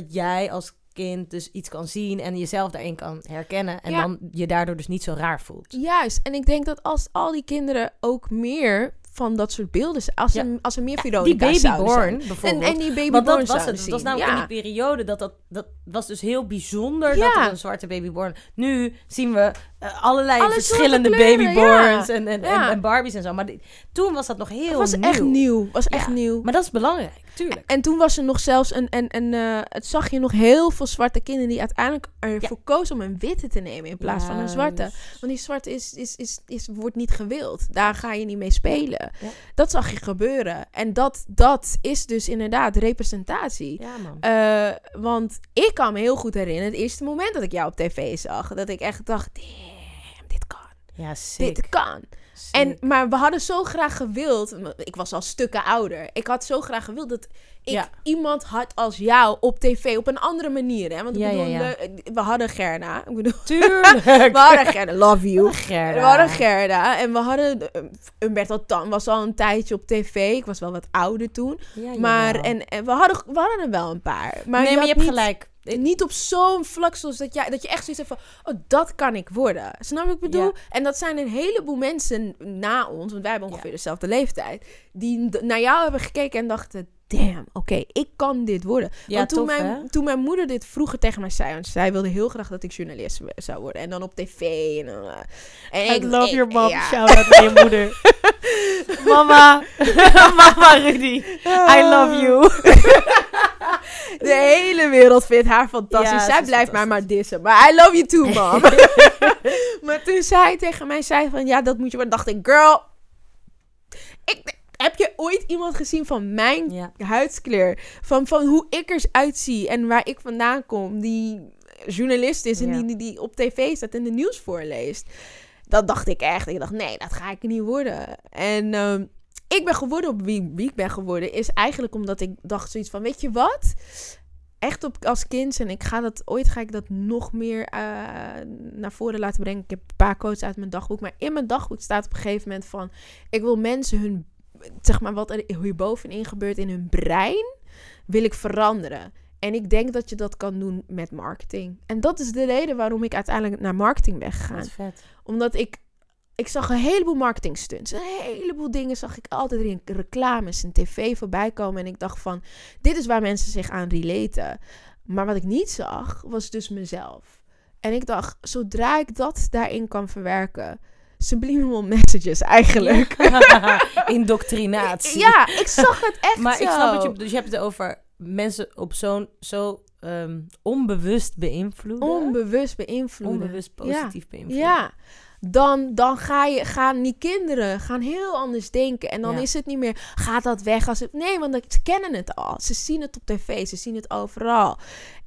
dat jij als kind dus iets kan zien en jezelf daarin kan herkennen. En Ja. dan je daardoor dus niet zo raar voelt. juist. En ik denk dat als al die kinderen ook meer van dat soort beelden... Als, Ja. als er meer Die Veronica's zouden zijn. babyborn bijvoorbeeld. En, en die babyborn Want dat was het. Het was namelijk ja. in die periode dat dat... Dat was dus heel bijzonder Ja. dat er een zwarte babyborn... Nu zien we eh, allerlei Alle verschillende kleuren, babyborns ja. en, en, Ja. en, en Barbies en zo. Maar die- toen was dat nog heel Het was nieuw. echt nieuw. was echt Ja. nieuw. Maar dat is belangrijk. Tuurlijk. En toen was er nog zelfs een, en en eh, het zag je nog heel veel zwarte kinderen die uiteindelijk ervoor kozen om een witte te nemen in plaats van een zwarte. Want die zwarte is, is, is, is, wordt niet gewild. Daar ga je niet mee spelen. Ja. Dat zag je gebeuren. En dat, dat is dus inderdaad representatie. Ja, man. Eh, want ik kan me heel goed herinneren, het eerste moment dat ik jou op tv zag, dat ik echt dacht, damn, dit kan. Ja, sick. Dit kan. En, maar we hadden zo graag gewild. Ik was al stukken ouder. Ik had zo graag gewild dat ik Ja. iemand had als jou op tv op een andere manier. Hè? Want ik Ja, bedoel, ja. le- we hadden Gerda. Ik bedoel, Tuurlijk. we hadden Gerda. Love you. Gerda. We hadden Gerda. En we hadden. uh, Umberto Tan was al een tijdje op tv. Ik was wel wat ouder toen. Maar en, en we, hadden, we hadden er wel een paar. Maar nee, maar je hebt niet- gelijk. niet op zo'n vlak zoals dat, jij, dat je echt zoiets hebt van... Oh, dat kan ik worden. Snap je wat ik bedoel? En dat zijn een heleboel mensen na ons... want wij hebben ongeveer dezelfde leeftijd... die naar jou hebben gekeken en dachten... Damn, oké, ik kan dit worden. Ja, want toen, tof, mijn, toen mijn moeder dit vroeger tegen mij zei... want zij wilde heel graag dat ik journalist zou worden. En dan op tv. En, dan, eh, en ik- ik- ja. Shout-out naar je moeder. Mama. Mama Rudy. I love you. De hele wereld vindt haar fantastisch. Ja, Zij blijft mij maar dissen. Maar I love you too, mom. maar toen zij tegen mij zei van... Ja, dat moet je worden. dacht ik, girl... Ik, heb je ooit iemand gezien van mijn Ja. huidskleur? Van, van hoe ik eruit zie en waar ik vandaan kom. Die journalist is en Ja. die, die, die op tv staat en de nieuws voorleest. Dat dacht ik echt. Ik dacht, nee, dat ga ik niet worden. En... ehm, ik ben geworden op wie, wie ik ben geworden, is eigenlijk omdat ik dacht zoiets van, weet je wat? Echt op, als kind, en ik ga dat, ooit ga ik dat nog meer eh, naar voren laten brengen. Ik heb een paar quotes uit mijn dagboek, maar in mijn dagboek staat op een gegeven moment van, ik wil mensen hun, zeg maar wat er hierbovenin gebeurt in hun brein, wil ik veranderen. En ik denk dat je dat kan doen met marketing. En dat is de reden waarom ik uiteindelijk naar marketing ben gegaan vet. omdat ik, ik zag een heleboel marketing stunts. Een heleboel dingen zag ik altijd in reclames en tv voorbij komen. En ik dacht van, dit is waar mensen zich aan relaten. Maar wat ik niet zag, was dus mezelf. En ik dacht, zodra ik dat daarin kan verwerken... Subliminal messages eigenlijk. Indoctrinatie. Ja, ik zag het echt Maar zo. ik snap je Dus je hebt het over mensen op zo'n zo ehm, onbewust beïnvloeden. Onbewust beïnvloeden. onbewust positief beïnvloeden. Ja, dan, dan ga je, gaan die kinderen gaan heel anders denken. En dan Ja. is het niet meer, gaat dat weg? Als het, nee, want ze kennen het al. Ze zien het op tv, ze zien het overal.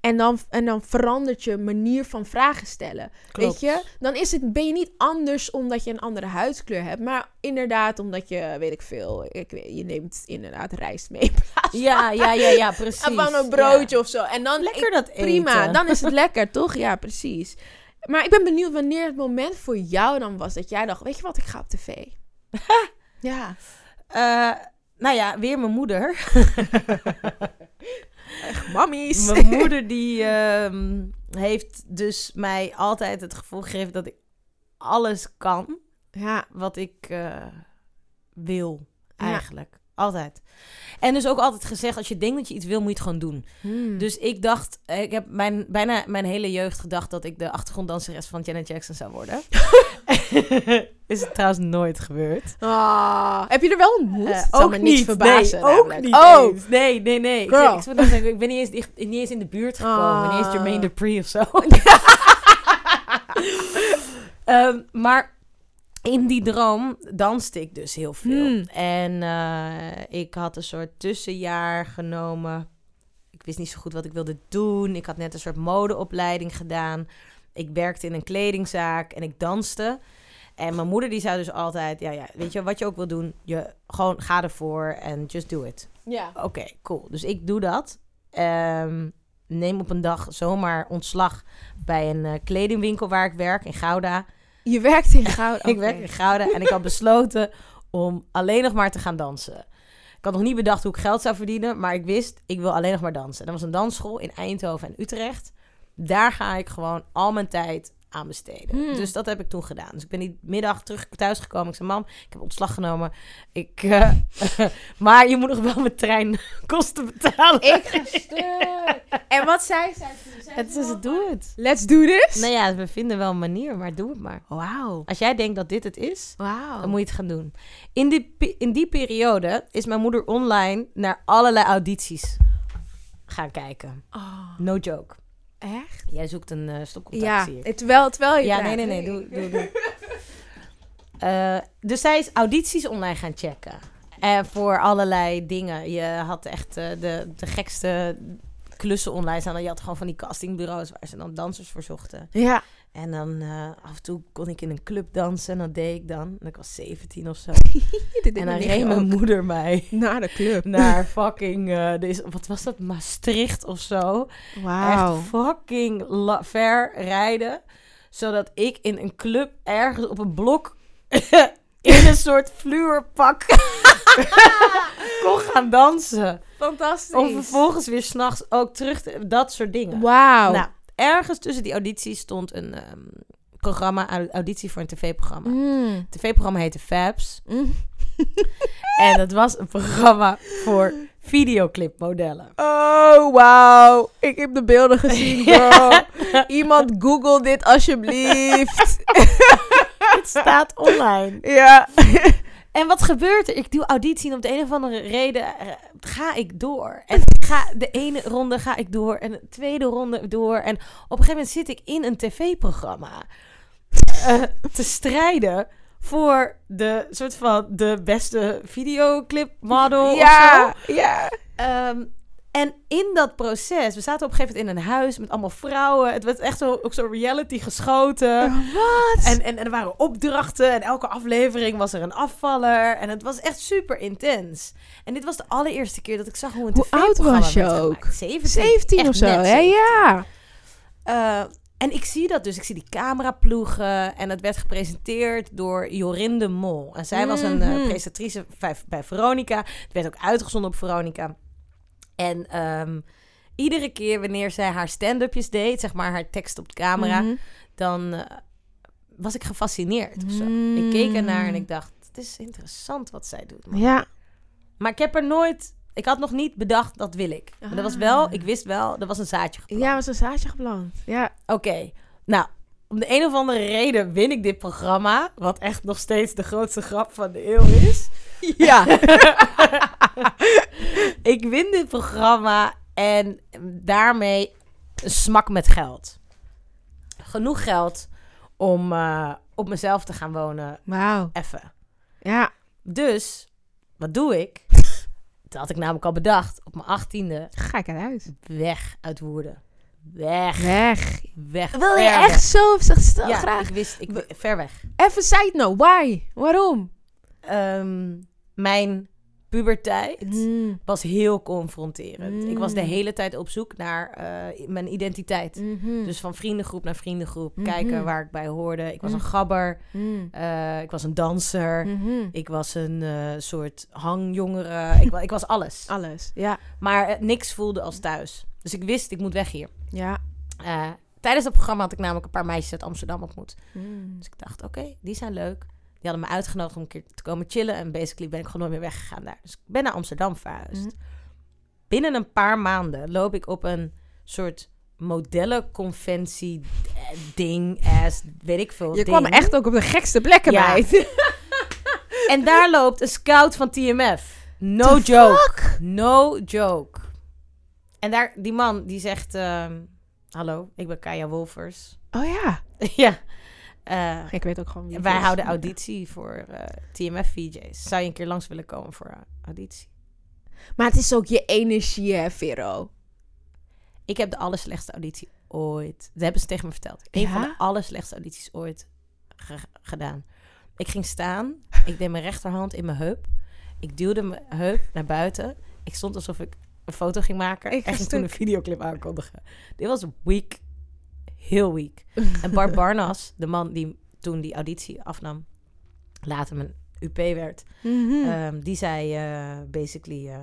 En dan, en dan verandert je manier van vragen stellen. Klopt. Weet je? Dan is het, ben je niet anders omdat je een andere huidskleur hebt. Maar inderdaad omdat je, weet ik veel, ik, weet- je neemt inderdaad rijst mee. Ja, ja, ja, ja, precies. Van een broodje of zo. En dan, Lekker ik- dat Prima, dan is het lekker, toch? Ja, precies. Maar ik ben benieuwd wanneer het moment voor jou dan was dat jij dacht, weet je wat, ik ga op tv. ja. Eh, nou ja, weer mijn moeder. Echt, mammies. Mijn moeder die ehm, heeft dus mij altijd het gevoel gegeven dat ik alles kan Ja. wat ik eh, wil, eigenlijk. Altijd. En dus ook altijd gezegd, als je denkt dat je iets wil, moet je het gewoon doen. Hmm. Dus ik dacht, ik heb mijn, bijna mijn hele jeugd gedacht dat ik de achtergronddanseres van Janet Jackson zou worden. Is het trouwens nooit gebeurd. Ah, heb je er wel ontmoet? Het zou ook me niet, verbazen. nee, ook niet Oh, eens. Nee, nee, nee. Ik, ben niet eens, dicht- niet eens in de buurt gekomen. Ah. Niet eens Jermaine Dupri of zo. Ehm, maar in die droom danste ik dus heel veel. Hmm. En eh, ik had een soort tussenjaar genomen. Ik wist niet zo goed wat ik wilde doen. Ik had net een soort modeopleiding gedaan. Ik werkte in een kledingzaak en ik danste. En mijn moeder die zei dus altijd... Ja, ja, weet je wat je ook wil doen? Je gewoon ga ervoor en just do it. ja. Oké, cool. Dus ik doe dat. Ehm, neem op een dag zomaar ontslag bij een eh, kledingwinkel waar ik werk in Gouda. Je werkt in goud. Ik werk in Gouda en ik had besloten om alleen nog maar te gaan dansen. Ik had nog niet bedacht hoe ik geld zou verdienen, maar ik wist, ik wil alleen nog maar dansen. Dat was een dansschool in Eindhoven en Utrecht. Daar ga ik gewoon al mijn tijd aan besteden. Hmm. Dus dat heb ik toen gedaan. Dus ik ben die middag terug thuis gekomen. Ik zei, mam, ik heb ontslag genomen. Ik, eh, maar je moet nog wel mijn treinkosten betalen. Ik ga stuk. En wat zei? Zei Het ze is doe het. Let's do this. Nou ja, we vinden wel een manier, maar doe het maar. Wauw. Als jij denkt dat dit het is, dan moet je het gaan doen. In die, in die periode is mijn moeder online naar allerlei audities gaan kijken. Oh, No joke. Echt? Jij zoekt een stopcontact, Ja, zie ik. het- terwijl, terwijl je Ja, praat. nee, nee, nee. Doe, doe, doe. Eh, dus zij is audities online gaan checken. En voor allerlei dingen. Je had echt eh, de, de gekste klussen online staan. Je had gewoon van die castingbureaus waar ze dan dansers voor zochten. Ja. En dan eh, af en toe kon ik in een club dansen. En dat deed ik dan. En ik was 17 of zo. En dan reed mijn moeder mij Naar de club. naar fucking... eh, deze, wat was dat? Maastricht of zo. Wauw. Echt fucking ver rijden. Zodat ik in een club ergens op een blok in een soort fluorpak kon gaan dansen. Fantastisch. Om vervolgens weer s'nachts ook terug te... Dat soort dingen. Wauw. Nou, ergens tussen die audities stond een ehm, programma, au- auditie voor een tv-programma. Mm. Het tv-programma heette Fabs. Mm. En dat was een programma voor videoclipmodellen. Oh, wauw. Ik heb de beelden gezien, bro. Iemand google dit alsjeblieft. Het staat online. ja. En wat gebeurt er? Ik doe auditie en op de een of andere reden eh, ga ik door. En ga, de ene ronde ga ik door en de tweede ronde door. En op een gegeven moment zit ik in een tv-programma eh, te strijden voor de soort van de beste videoclip model of Ja. zo. Ja. Ehm, en in dat proces, we zaten op een gegeven moment in een huis met allemaal vrouwen. Het werd echt zo, ook zo reality geschoten. Wat? En, en, en er waren opdrachten en elke aflevering was er een afvaller. En het was echt super intens. En dit was de allereerste keer dat ik zag hoe een Hoe oud was je ook? gemaakt. 17. 17 Echt of zo, hè? 17. Ja. Eh, en ik zie dat dus. Ik zie die camera ploegen. En het werd gepresenteerd door Jorinde Mol. En zij was een eh, Mhm. presentatrice bij, bij Veronica. Het werd ook uitgezonden op Veronica. En ehm, iedere keer wanneer zij haar stand-upjes deed, zeg maar haar tekst op de camera, Mhm. dan eh, was ik gefascineerd of zo. Mm. Ik keek ernaar en ik dacht, het is interessant wat zij doet. man. Ja. Maar ik heb er nooit... Ik had nog niet bedacht, dat wil ik. Maar dat was wel, ik wist wel, er was een zaadje geplant. Ja, was een zaadje geplant. Ja. Oké, nou, om de een of andere reden win ik dit programma. Wat echt nog steeds de grootste grap van de eeuw is. Ja. ik win dit programma en daarmee een smak met geld. Genoeg geld om eh, op mezelf te gaan wonen, Wauw. even. Ja. Dus, wat doe ik? Dat had ik namelijk al bedacht. Op mijn achttiende, Ga ik eruit. weg uit Woerden. Weg. Weg. Weg. Wil je echt zo stel. Ja, graag? ik wist, ik, ver weg. Even side note. Why? Waarom? Ehm, mijn puberteit Mm. was heel confronterend. Ik was de Mm. hele tijd op zoek naar eh, mijn identiteit. Mhm. Dus van vriendengroep naar vriendengroep. Mhm. Kijken waar ik bij hoorde. Ik was een Mhm. gabber. Mm. eh, ik was een danser. Mhm. Ik was een eh, soort hangjongere. ik, wa- ik was alles. Alles. Ja. Maar niks voelde als thuis. Dus ik wist, ik moet weg hier. Ja. Eh, tijdens dat programma had ik namelijk een paar meisjes uit Amsterdam ontmoet. Mm. Dus ik dacht, oké, die zijn leuk. Die hadden me uitgenodigd om een keer te komen chillen. En basically ben ik gewoon nooit meer weggegaan daar. Dus ik ben naar Amsterdam verhuisd. Mhm. Binnen een paar maanden loop ik op een soort modellenconventie eh, ding, as, weet ik veel. Je ding. kwam echt ook op de gekste plekken Ja. bij. En daar loopt een scout van TMF. No joke. No joke. En daar, die man die zegt... ehm, Hallo, ik ben Kaya Wolfers. Oh ja. ja. Eh, Ik weet ook gewoon wie wij is. houden auditie voor eh, TMF VJ's. Zou je een keer langs willen komen voor eh, auditie? Maar het is ook je energie, hè, Vero? Ik heb de allerslechtste auditie ooit. Dat hebben ze tegen me verteld. Een Ja? van de allerslechtste audities ooit ge- gedaan. Ik ging staan. Ik deed mijn rechterhand in mijn heup. Ik duwde mijn heup naar buiten. Ik stond alsof ik een foto ging maken. Ik en ging toen een videoclip aankondigen. Dit was weak. Heel weak. En Bart Barnas, de man die toen die auditie afnam, later mijn UP werd, Mhm. Ehm, die zei eh, basically, eh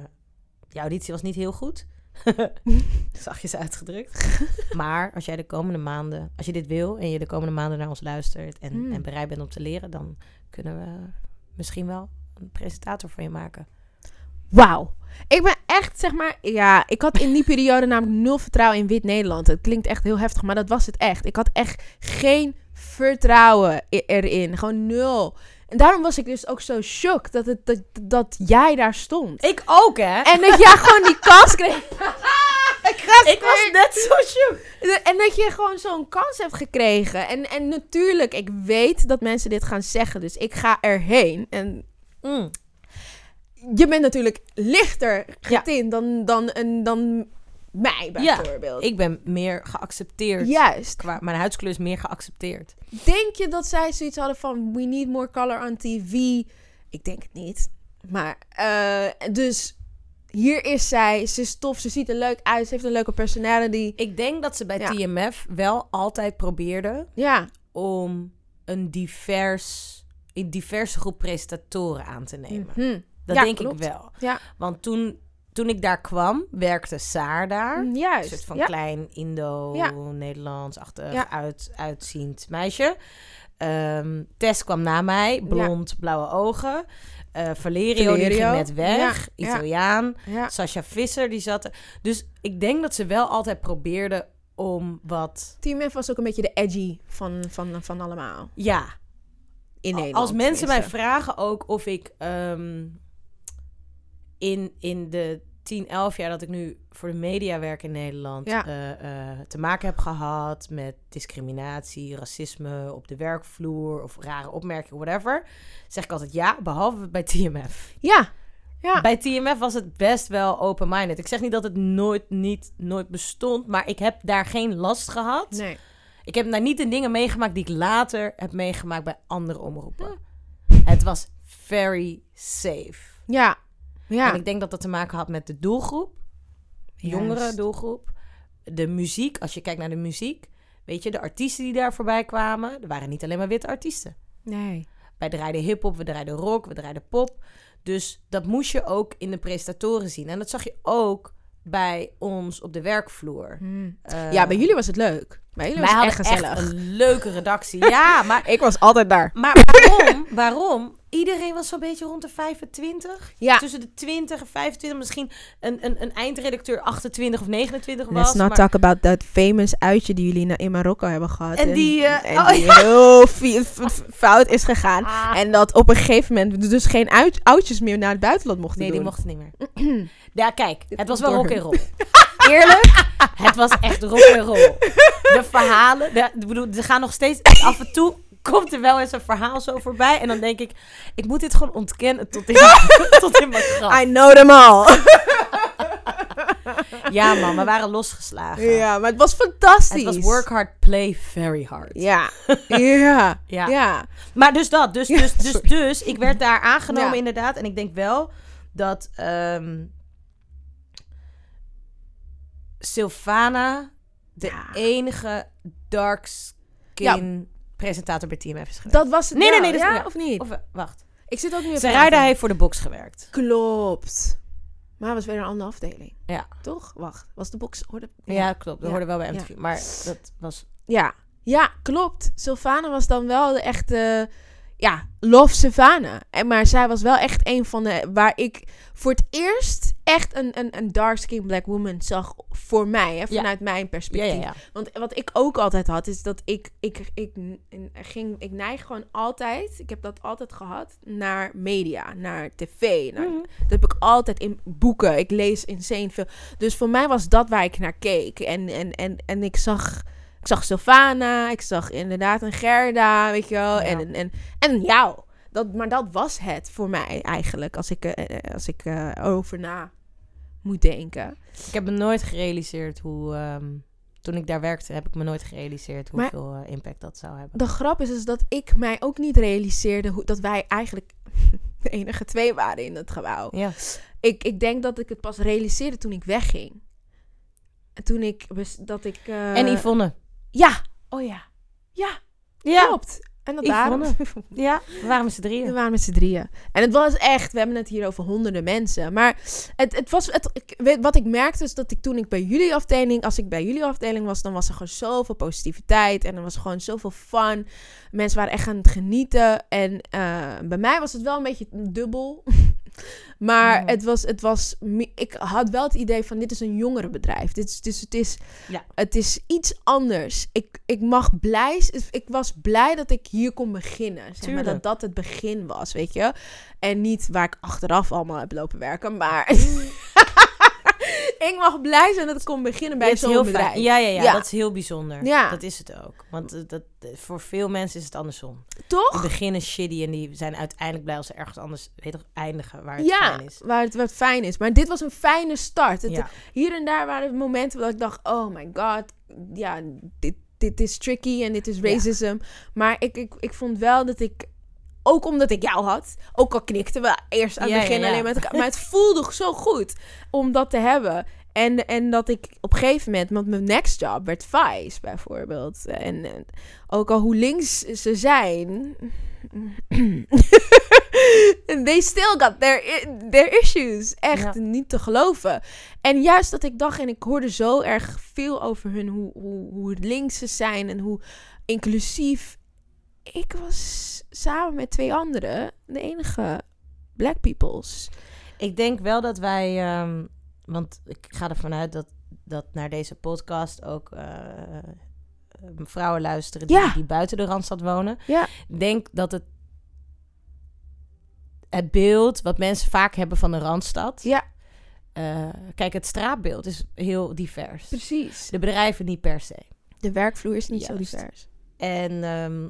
je auditie was niet heel goed. Zachtjes uitgedrukt. maar als jij de komende maanden, als je dit wil en je de komende maanden naar ons luistert en, Hmm. en bereid bent om te leren, dan kunnen we misschien wel een presentator voor je maken. Wauw. Ik ben echt, zeg maar, ja, ik had in die periode namelijk nul vertrouwen in Wit-Nederland. Het klinkt echt heel heftig, maar dat was het echt. Ik had echt geen vertrouwen erin. Gewoon nul. En daarom was ik dus ook zo shock dat, het, dat, dat jij daar stond. Ik ook, hè? En dat jij gewoon die kans kreeg. Ik was net zo shook. En dat je gewoon zo'n kans hebt gekregen. En, en natuurlijk, ik weet dat mensen dit gaan zeggen. Dus ik ga erheen. En Mm. Je bent natuurlijk lichter getint dan, dan, een, dan mij Ja, bijvoorbeeld. Ik ben meer geaccepteerd. Juist. Qua, mijn huidskleur is meer geaccepteerd. Denk je dat zij zoiets hadden van... We need more color on TV? Ik denk het niet. Maar, eh, dus... Hier is zij. Ze is tof. Ze ziet er leuk uit. Ze heeft een leuke personality. Ik denk dat ze bij Ja. TMF wel altijd probeerden Ja. om een divers, een diverse groep presentatoren aan te nemen. Mhm. Dat Ja, denk klopt. ik wel. Ja. Want toen, toen ik daar kwam, werkte Saar daar. Een Juist. soort van ja. klein Indo-Nederlands-achtig Ja. uit, uitziend meisje. Ehm, Tess kwam na mij, blond, blauwe ogen. Eh Valerio, die Valerio. ging net weg. Italiaan. Sascha Visser, die zat er. Dus ik denk dat ze wel altijd probeerden om wat... Team F was ook een beetje de edgy van, van, van allemaal. Ja, In Nederland. als mensen mij vragen ook of ik ehm, in, in de 10, 11 jaar dat ik nu voor de media werk in Nederland Ja. eh, eh, te maken heb gehad met discriminatie, racisme op de werkvloer of rare opmerkingen, whatever, zeg ik altijd ja, behalve bij TMF. Ja. Ja. Bij TMF was het best wel open-minded. Ik zeg niet dat het nooit, niet, nooit bestond, maar ik heb daar geen last gehad. Nee. Ik heb daar niet de dingen meegemaakt die ik later heb meegemaakt bij andere omroepen. Het was very safe. Ja. Ja. En ik denk dat dat te maken had met de doelgroep. Jongere Juist. doelgroep. De muziek, als je kijkt naar de muziek. Weet je, de artiesten die daar voorbij kwamen. Er waren niet alleen maar witte artiesten. Nee. Wij draaiden hip-hop, we draaiden rock, we draaiden pop. Dus dat moest je ook in de presentatoren zien. En dat zag je ook bij ons op de werkvloer. Hmm. Eh, Ja, bij jullie was het leuk. Wij hadden echt een leuke redactie. Ja, maar, Ik was altijd daar. maar waarom? waarom? Iedereen was zo'n beetje rond de 25. Ja. Tussen de 20 en 25. Misschien een, een, een eindredacteur 28 of 29 was. Let's not maar- talk about that famous uitje die jullie na- in Marokko hebben gehad. En die, eh, en oh, die heel fout is gegaan. Ah. En dat op een gegeven moment dus geen uit, oudjes meer naar het buitenland mochten Nee, doen. die mochten niet meer. ja, kijk, het was wel rock en roll. Eerlijk, het was echt rock en roll. De verhalen, de, bedoel, ze gaan nog steeds af en toe komt er wel eens een verhaal zo voorbij en dan denk ik, ik moet dit gewoon ontkennen tot in, tot in mijn graf. I know them all. Ja man, we waren losgeslagen. ja, maar het was fantastisch. Het was work hard, play very hard. Ja. ja. Ja. ja. Maar dus dat, dus, dus, dus, dus, ik werd daar aangenomen Ja. inderdaad. En ik denk wel dat ehm Sylvana de Ja. enige dark skin presentator bij TMF is geweest. Dat was het Nee, nee, nee, dat is- ja, of niet? Of, eh, wacht. ik zit ook nu Sarayda te- heeft voor de box gewerkt. Klopt. Maar het was weer een andere afdeling. Ja, Toch? Wacht. Was de box... Hoorde... ja. klopt. Dat Ja. hoorde wel bij. MTV. Maar dat was... Ja, ja, klopt. Sylvana was dan wel de echte, ja, love Sylvana. En maar zij was wel echt een van de, waar ik voor het eerst echt een, een, een dark skin black woman zag voor mij, hè, Ja. vanuit mijn perspectief. ja, ja. Want wat ik ook altijd had, is dat ik, ik, ik, ik, ging, ik neig gewoon altijd, ik heb dat altijd gehad, naar media, naar tv. Naar, Mhm. Dat heb ik altijd in boeken. Ik lees insane veel. Dus voor mij was dat waar ik naar keek. En, en, en, en ik zag... Ik zag Sylvana, ik zag inderdaad een Gerda, weet je wel. Ja. En, en, en, jou. Dat, maar dat was het voor mij eigenlijk, als ik, eh, eh, als ik eh, over na moet denken. Ik heb me nooit gerealiseerd hoe... ehm, toen ik daar werkte, heb ik me nooit gerealiseerd hoeveel impact dat zou hebben. De grap is, is dat ik mij ook niet realiseerde hoe, dat wij eigenlijk de enige twee waren in het gebouw. Ja. Ik, ik denk dat ik het pas realiseerde toen ik wegging. En toen ik... Dat ik En Yvonne. Ja, oh ja. Ja, Ja. klopt. En dat waren Ja, we waren met z'n We drieën. waren met z'n drieën. En het was echt, we hebben het hier over honderden mensen. Maar het, het was, het, ik weet, wat ik merkte is dat ik toen ik bij jullie afdeling, als ik bij jullie afdeling was, dan was er gewoon zoveel positiviteit. En er was gewoon zoveel fun. Mensen waren echt aan het genieten. En eh, bij mij was het wel een beetje dubbel. Maar Mhm. het was, het was, ik had wel het idee van dit is een jongerenbedrijf. Dit is, dus het is, Ja. het is iets anders. Ik, ik mag blij, ik was blij dat ik hier kon beginnen. Zeg maar, dat dat het begin was, weet je. En niet waar ik achteraf allemaal heb lopen werken, maar... ik mag blij zijn dat ik kon beginnen bij zo'n bedrijf. Ja, ja, ja, Ja. dat is heel bijzonder. Ja. Dat is het ook. Want eh, dat, eh, voor veel mensen is het andersom. Die Toch? beginnen shitty en die zijn uiteindelijk blij als ze ergens anders weet toch, eindigen waar het Ja, fijn is. waar het wat fijn is. Maar dit was een fijne start. Het, Ja. Hier en daar waren momenten dat ik dacht, oh my god, ja, dit, dit is tricky en dit is racism. Maar ik, ik, ik vond wel dat ik, ook omdat ik jou had, ook al knikten we eerst aan het Ja, begin ja, alleen met elkaar, maar het voelde zo goed om dat te hebben. En, en dat ik op een gegeven moment, want mijn next job werd Vice bijvoorbeeld. En, en ook al hoe links ze zijn. they still got their, their issues. Echt Ja. niet te geloven. En juist dat ik dacht, en ik hoorde zo erg veel over hun, hoe, hoe, hoe links ze zijn en hoe inclusief. Ik was samen met twee anderen de enige black peoples. Ik denk wel dat wij, ehm, want ik ga ervan uit dat, dat naar deze podcast ook eh, eh, vrouwen luisteren die, Ja. die buiten de Randstad wonen. Ja. Ik denk dat het, het beeld wat mensen vaak hebben van de Randstad. Ja. eh, kijk, het straatbeeld is heel divers. Precies. De bedrijven niet per se. De werkvloer is niet zo divers. En ehm,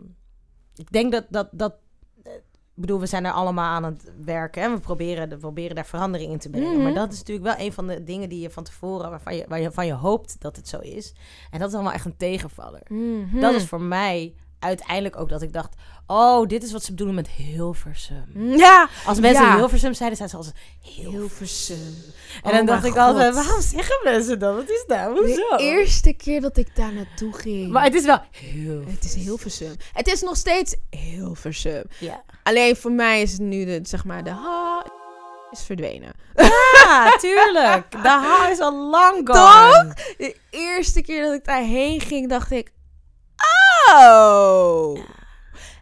ik denk dat dat. dat eh, ik bedoel, we zijn er allemaal aan het werken en we proberen, we proberen daar verandering in te brengen. Mhm. Maar dat is natuurlijk wel een van de dingen die je van tevoren, waarvan je, waar je, van je hoopt dat het zo is. En dat is allemaal echt een tegenvaller. Mhm. Dat is voor mij uiteindelijk ook dat ik dacht: oh, dit is wat ze bedoelen met Hilversum. Ja, Als mensen Ja. Hilversum zeiden, zeiden ze altijd Hilversum. Hilversum. En Oh dan dacht ik altijd: waarom zeggen mensen dat? Wat is dat? Hoezo? De eerste keer dat ik daar naartoe ging. Maar het is wel heel. het is Hilversum. Het is nog steeds Hilversum. Ja. Alleen voor mij is het nu de, zeg maar, de ha is verdwenen. Ja, tuurlijk. De haar is al lang gone. De eerste keer dat ik daarheen ging, dacht ik, oh.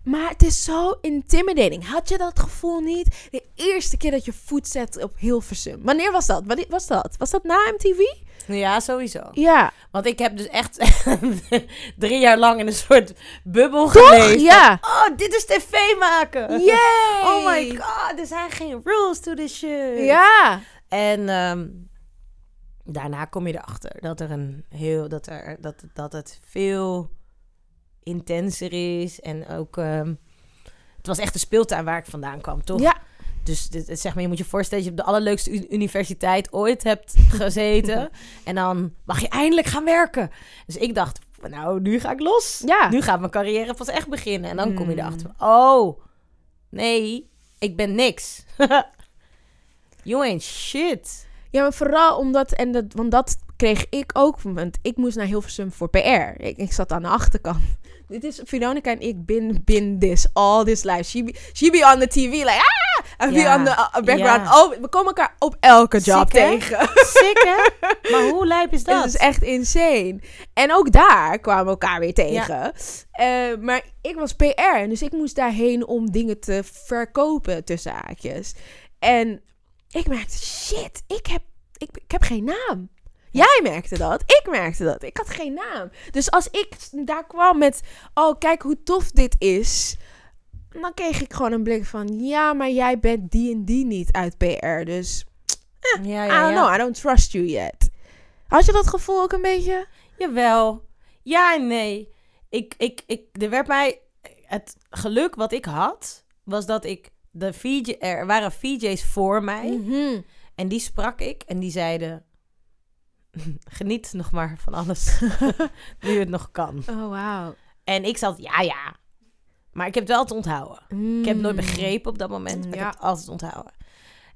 Maar het is zo intimidating. Had je dat gevoel niet? De eerste keer dat je voet zet op Hilversum. Wanneer was dat? Wanneer was dat? Was dat na MTV? Ja, sowieso. Ja. Want ik heb dus echt drie jaar lang in een soort bubbel Toch? geleefd. Ja. Oh, dit is tv maken. Yay! Oh my god, er zijn geen rules to this shit. Ja. En ehm, daarna kom je erachter dat er een heel dat er dat, dat het veel intenser is en ook ehm, het was echt een speeltuin waar ik vandaan kwam, toch? Ja. Dus dit, zeg maar, je moet je voorstellen dat je op de allerleukste universiteit ooit hebt gezeten. en dan mag je eindelijk gaan werken. Dus ik dacht, nou, nu ga ik los. Ja. Nu gaat mijn carrière pas echt beginnen. En dan kom je Hmm. erachter, oh, nee, ik ben niks. you ain't shit. Ja, maar vooral omdat, en dat, want dat kreeg ik ook, want ik moest naar Hilversum voor PR. Ik, ik zat aan de achterkant. Dit is Veronica en ik bin, bin this, all this life. She be, she be on the TV, like, ah! En we on the uh, background. Oh, we komen elkaar op elke job Sick, tegen. Sick, hè? Maar hoe lijp is dat? Het is echt insane. En ook daar kwamen we elkaar weer tegen. Eh, maar ik was PR, dus ik moest daarheen om dingen te verkopen tussen haakjes. En ik merkte, shit, ik heb, ik, ik heb geen naam. Jij merkte dat, ik merkte dat. Ik had geen naam. Dus als ik daar kwam met, oh kijk hoe tof dit is, dan kreeg ik gewoon een blik van, ja, maar jij bent die en die niet uit PR. Dus ja, I don't know, I don't trust you yet. Had je dat gevoel ook een beetje? Jawel. Ja en nee. Ik, ik, ik, er werd mij... Het geluk wat ik had, was dat ik... De VJ, er waren VJ's voor mij. Mhm. En die sprak ik. En die zeiden... Geniet nog maar van alles. nu het nog kan. Oh, wauw. En ik zat, ja, ja. Maar ik heb het wel te onthouden. Ik heb het nooit begrepen op dat moment. Maar Mm. Ja. ik heb het altijd onthouden.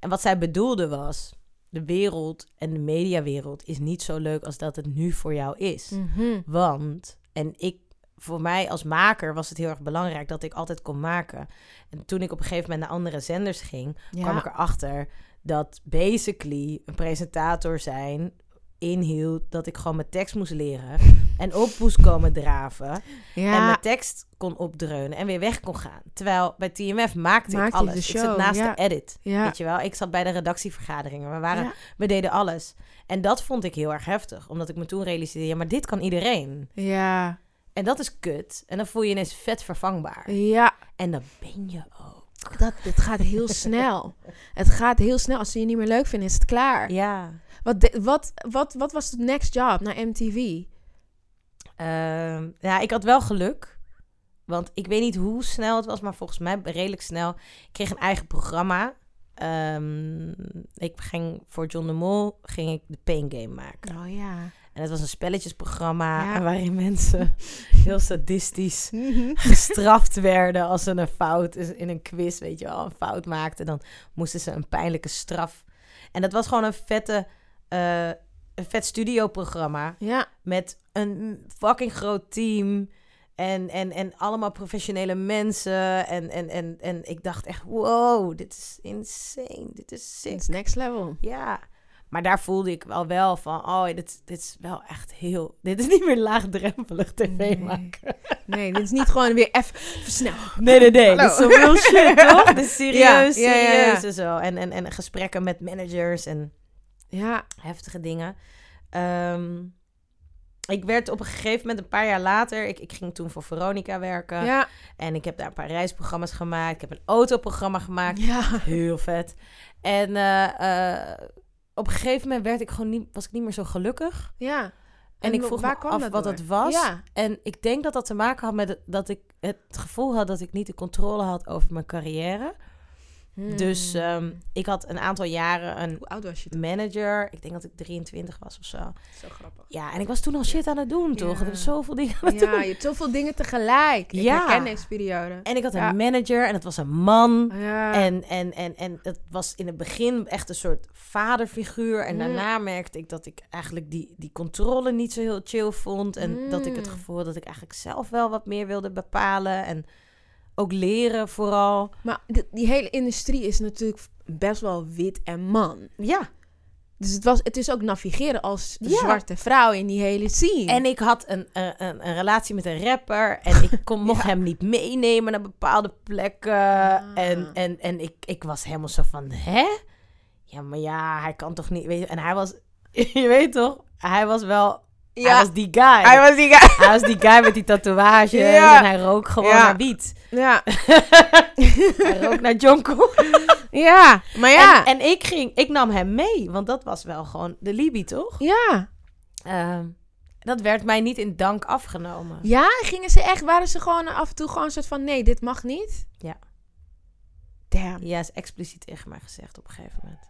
En wat zij bedoelde was... De wereld en de mediawereld is niet zo leuk als dat het nu voor jou is. Mhm. Want, en ik voor mij als maker was het heel erg belangrijk dat ik altijd kon maken. En toen ik op een gegeven moment naar andere zenders ging, kwam ik erachter dat basically een presentator zijn inhield dat ik gewoon mijn tekst moest leren en op moest komen draven ja. en mijn tekst kon opdreunen en weer weg kon gaan. Terwijl bij TMF maakte, Maakte ik alles. ik zat naast ja. de edit, ja. weet je wel. Ik zat bij de redactievergaderingen. We, waren, we deden alles. En dat vond ik heel erg heftig, omdat ik me toen realiseerde, ja, maar dit kan iedereen. Ja. En dat is kut. En dan voel je je ineens vet vervangbaar. Ja. En dat ben je ook. Dat, het gaat heel snel. Het gaat heel snel. Als ze je niet meer leuk vinden, is het klaar. Ja. Wat, de- wat, wat, wat was de next job naar MTV? Ehm, ja, ik had wel geluk. Want ik weet niet hoe snel het was, maar volgens mij redelijk snel. Ik kreeg een eigen programma. Ehm, ik ging voor John de Mol ging ik de Pain Game maken. Oh ja. En het was een spelletjesprogramma Ja. waarin mensen heel sadistisch gestraft werden als ze een fout in een quiz, weet je wel, een fout maakten. Dan moesten ze een pijnlijke straf. En dat was gewoon een vette, eh, een vet studioprogramma Ja. met een fucking groot team. En, en, en allemaal professionele mensen. En, en, en, en ik dacht echt, wow, dit is insane. Dit is sick. Next level. Ja. Maar daar voelde ik wel wel van, oh, dit, dit is wel echt heel... Dit is niet meer laagdrempelig tv Nee. maken. Nee, dit is niet gewoon weer even even snel. Nee, nee, nee. Hallo. Dit is zo real shit, toch? Dit is serieus, Ja, ja, ja, ja. serieus en zo. En, en, en gesprekken met managers en Ja. heftige dingen. Ehm, ik werd op een gegeven moment, een paar jaar later... Ik, ik ging toen voor Veronica werken. Ja. En ik heb daar een paar reisprogramma's gemaakt. Ik heb een autoprogramma gemaakt. Ja. Heel vet. En eh, eh, op een gegeven moment werd ik gewoon niet, was ik niet meer zo gelukkig. Ja. En, ik vroeg me af dat wat door? het was. Ja. En ik denk dat dat te maken had met het- dat ik het gevoel had dat ik niet de controle had over mijn carrière. Dus Hmm. ehm, ik had een aantal jaren een Hoe oud was je toen? manager. Ik denk dat ik 23 was of zo. Zo grappig. Ja, en ik was toen al shit aan het doen, toch? Ja. Ik zoveel dingen aan het Ja, doen. je hebt zoveel dingen tegelijk. Ik Ja. herken deze periode. En ik had een manager en het was een man. Ja. En, en, en, en het was in het begin echt een soort vaderfiguur. En Mm. daarna merkte ik dat ik eigenlijk die, die controle niet zo heel chill vond. En dat ik het Mm. gevoel had dat ik eigenlijk zelf wel wat meer wilde bepalen. En ook leren vooral. Maar die, die hele industrie is natuurlijk best wel wit en man. Ja. Dus het, was, het is ook navigeren als de Ja. zwarte vrouw in die hele scene. En ik had een, een, een, een relatie met een rapper. En ik kon, mocht hem niet meenemen naar bepaalde plekken. Ah. En, en, en ik, ik was helemaal zo van, hè? Ja, maar ja, hij kan toch niet... Weet je, en hij was, je weet toch? Hij was wel... Hij was die guy. hij was die guy. Hij was die guy met die tatoeages Ja. en hij rook gewoon Ja. naar wiet. Ja, Hij rook naar jonko. ja. maar ja. En, en ik ging, ik nam hem mee, want dat was wel gewoon de Libi, toch? ja. Ehm, dat werd mij niet in dank afgenomen. Ja, gingen ze echt, waren ze gewoon af en toe gewoon een soort van, nee, dit mag niet? Ja. Damn. Ja, is expliciet tegen mij gezegd op een gegeven moment.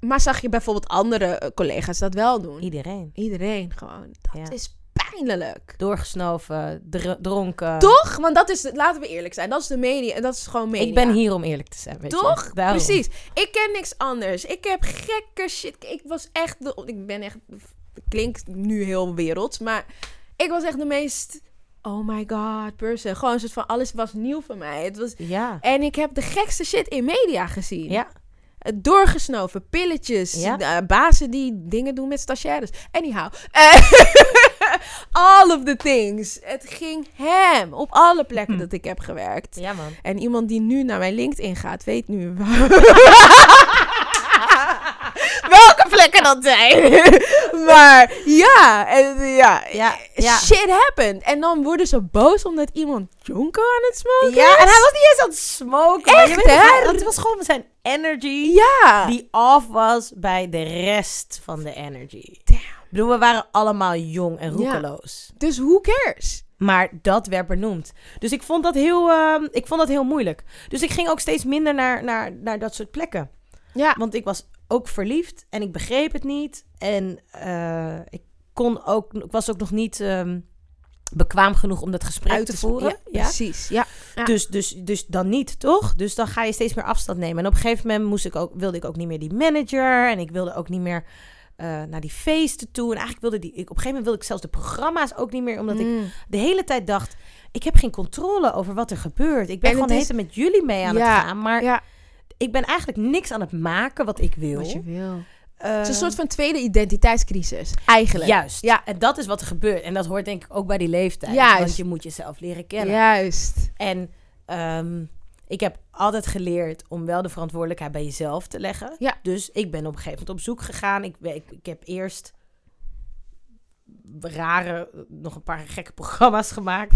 Maar zag je bijvoorbeeld andere eh, collega's dat wel doen? Iedereen. Iedereen gewoon. Dat Ja. is pijnlijk. Doorgesnoven, dr- dronken. Toch? Want dat is, laten we eerlijk zijn, dat is de media. En dat is gewoon media. Ik ben hier om eerlijk te zijn, weet je. Toch? Precies. Ik ken niks anders. Ik heb gekke shit. Ik was echt... De, ik ben echt... Klinkt nu heel werelds, maar ik was echt de meest... Oh my god, person. Gewoon een soort van... Alles was nieuw voor mij. Het was, Ja. en ik heb de gekste shit in media gezien. Ja. Doorgesnoven, pilletjes, Ja. eh, bazen die dingen doen met stagiaires. Anyhow. Eh, all of the things. Het ging hem op alle plekken Hm. dat ik heb gewerkt. Ja, man. En iemand die nu naar mijn LinkedIn gaat, weet nu welke plekken dat zijn. Maar ja, en, ja, Ja, ja. shit happened. En dan worden ze boos omdat iemand jonko aan het smoken Ja, is. en hij was niet eens aan het smoken. Echt, hè? Het was gewoon zijn energy. Ja. die off was bij de rest van de energy. Damn. Ik bedoel, we waren allemaal jong en roekeloos. Dus who cares? Maar dat werd benoemd. Dus ik vond dat heel, ehm, ik vond dat heel moeilijk. Dus ik ging ook steeds minder naar, naar, naar dat soort plekken. Ja. Want ik was ook verliefd en ik begreep het niet. En eh, ik kon ook, ik was ook nog niet ehm, bekwaam genoeg om dat gesprek te voeren. Ja, precies. Ja. Ja. Dus, dus, dus dan niet, toch? Dus dan ga je steeds meer afstand nemen. En op een gegeven moment moest ik ook, wilde ik ook niet meer die manager. En ik wilde ook niet meer eh, naar die feesten toe. En eigenlijk wilde die, ik, op een gegeven moment wilde ik zelfs de programma's ook niet meer, omdat ik Mm. de hele tijd dacht, ik heb geen controle over wat er gebeurt. Ik ben En gewoon de is- hele met jullie mee aan Ja, het gaan, maar ja, ik ben eigenlijk niks aan het maken wat ik wil. wat je wil. Het is een soort van tweede identiteitscrisis, eigenlijk. Juist. Ja. En dat is wat er gebeurt. En dat hoort denk ik ook bij die leeftijd. Juist. Want je moet jezelf leren kennen. Juist. En ehm, ik heb altijd geleerd om wel de verantwoordelijkheid bij jezelf te leggen. Ja. Dus ik ben op een gegeven moment op zoek gegaan. Ik, ik, ik heb eerst rare, nog een paar gekke programma's gemaakt.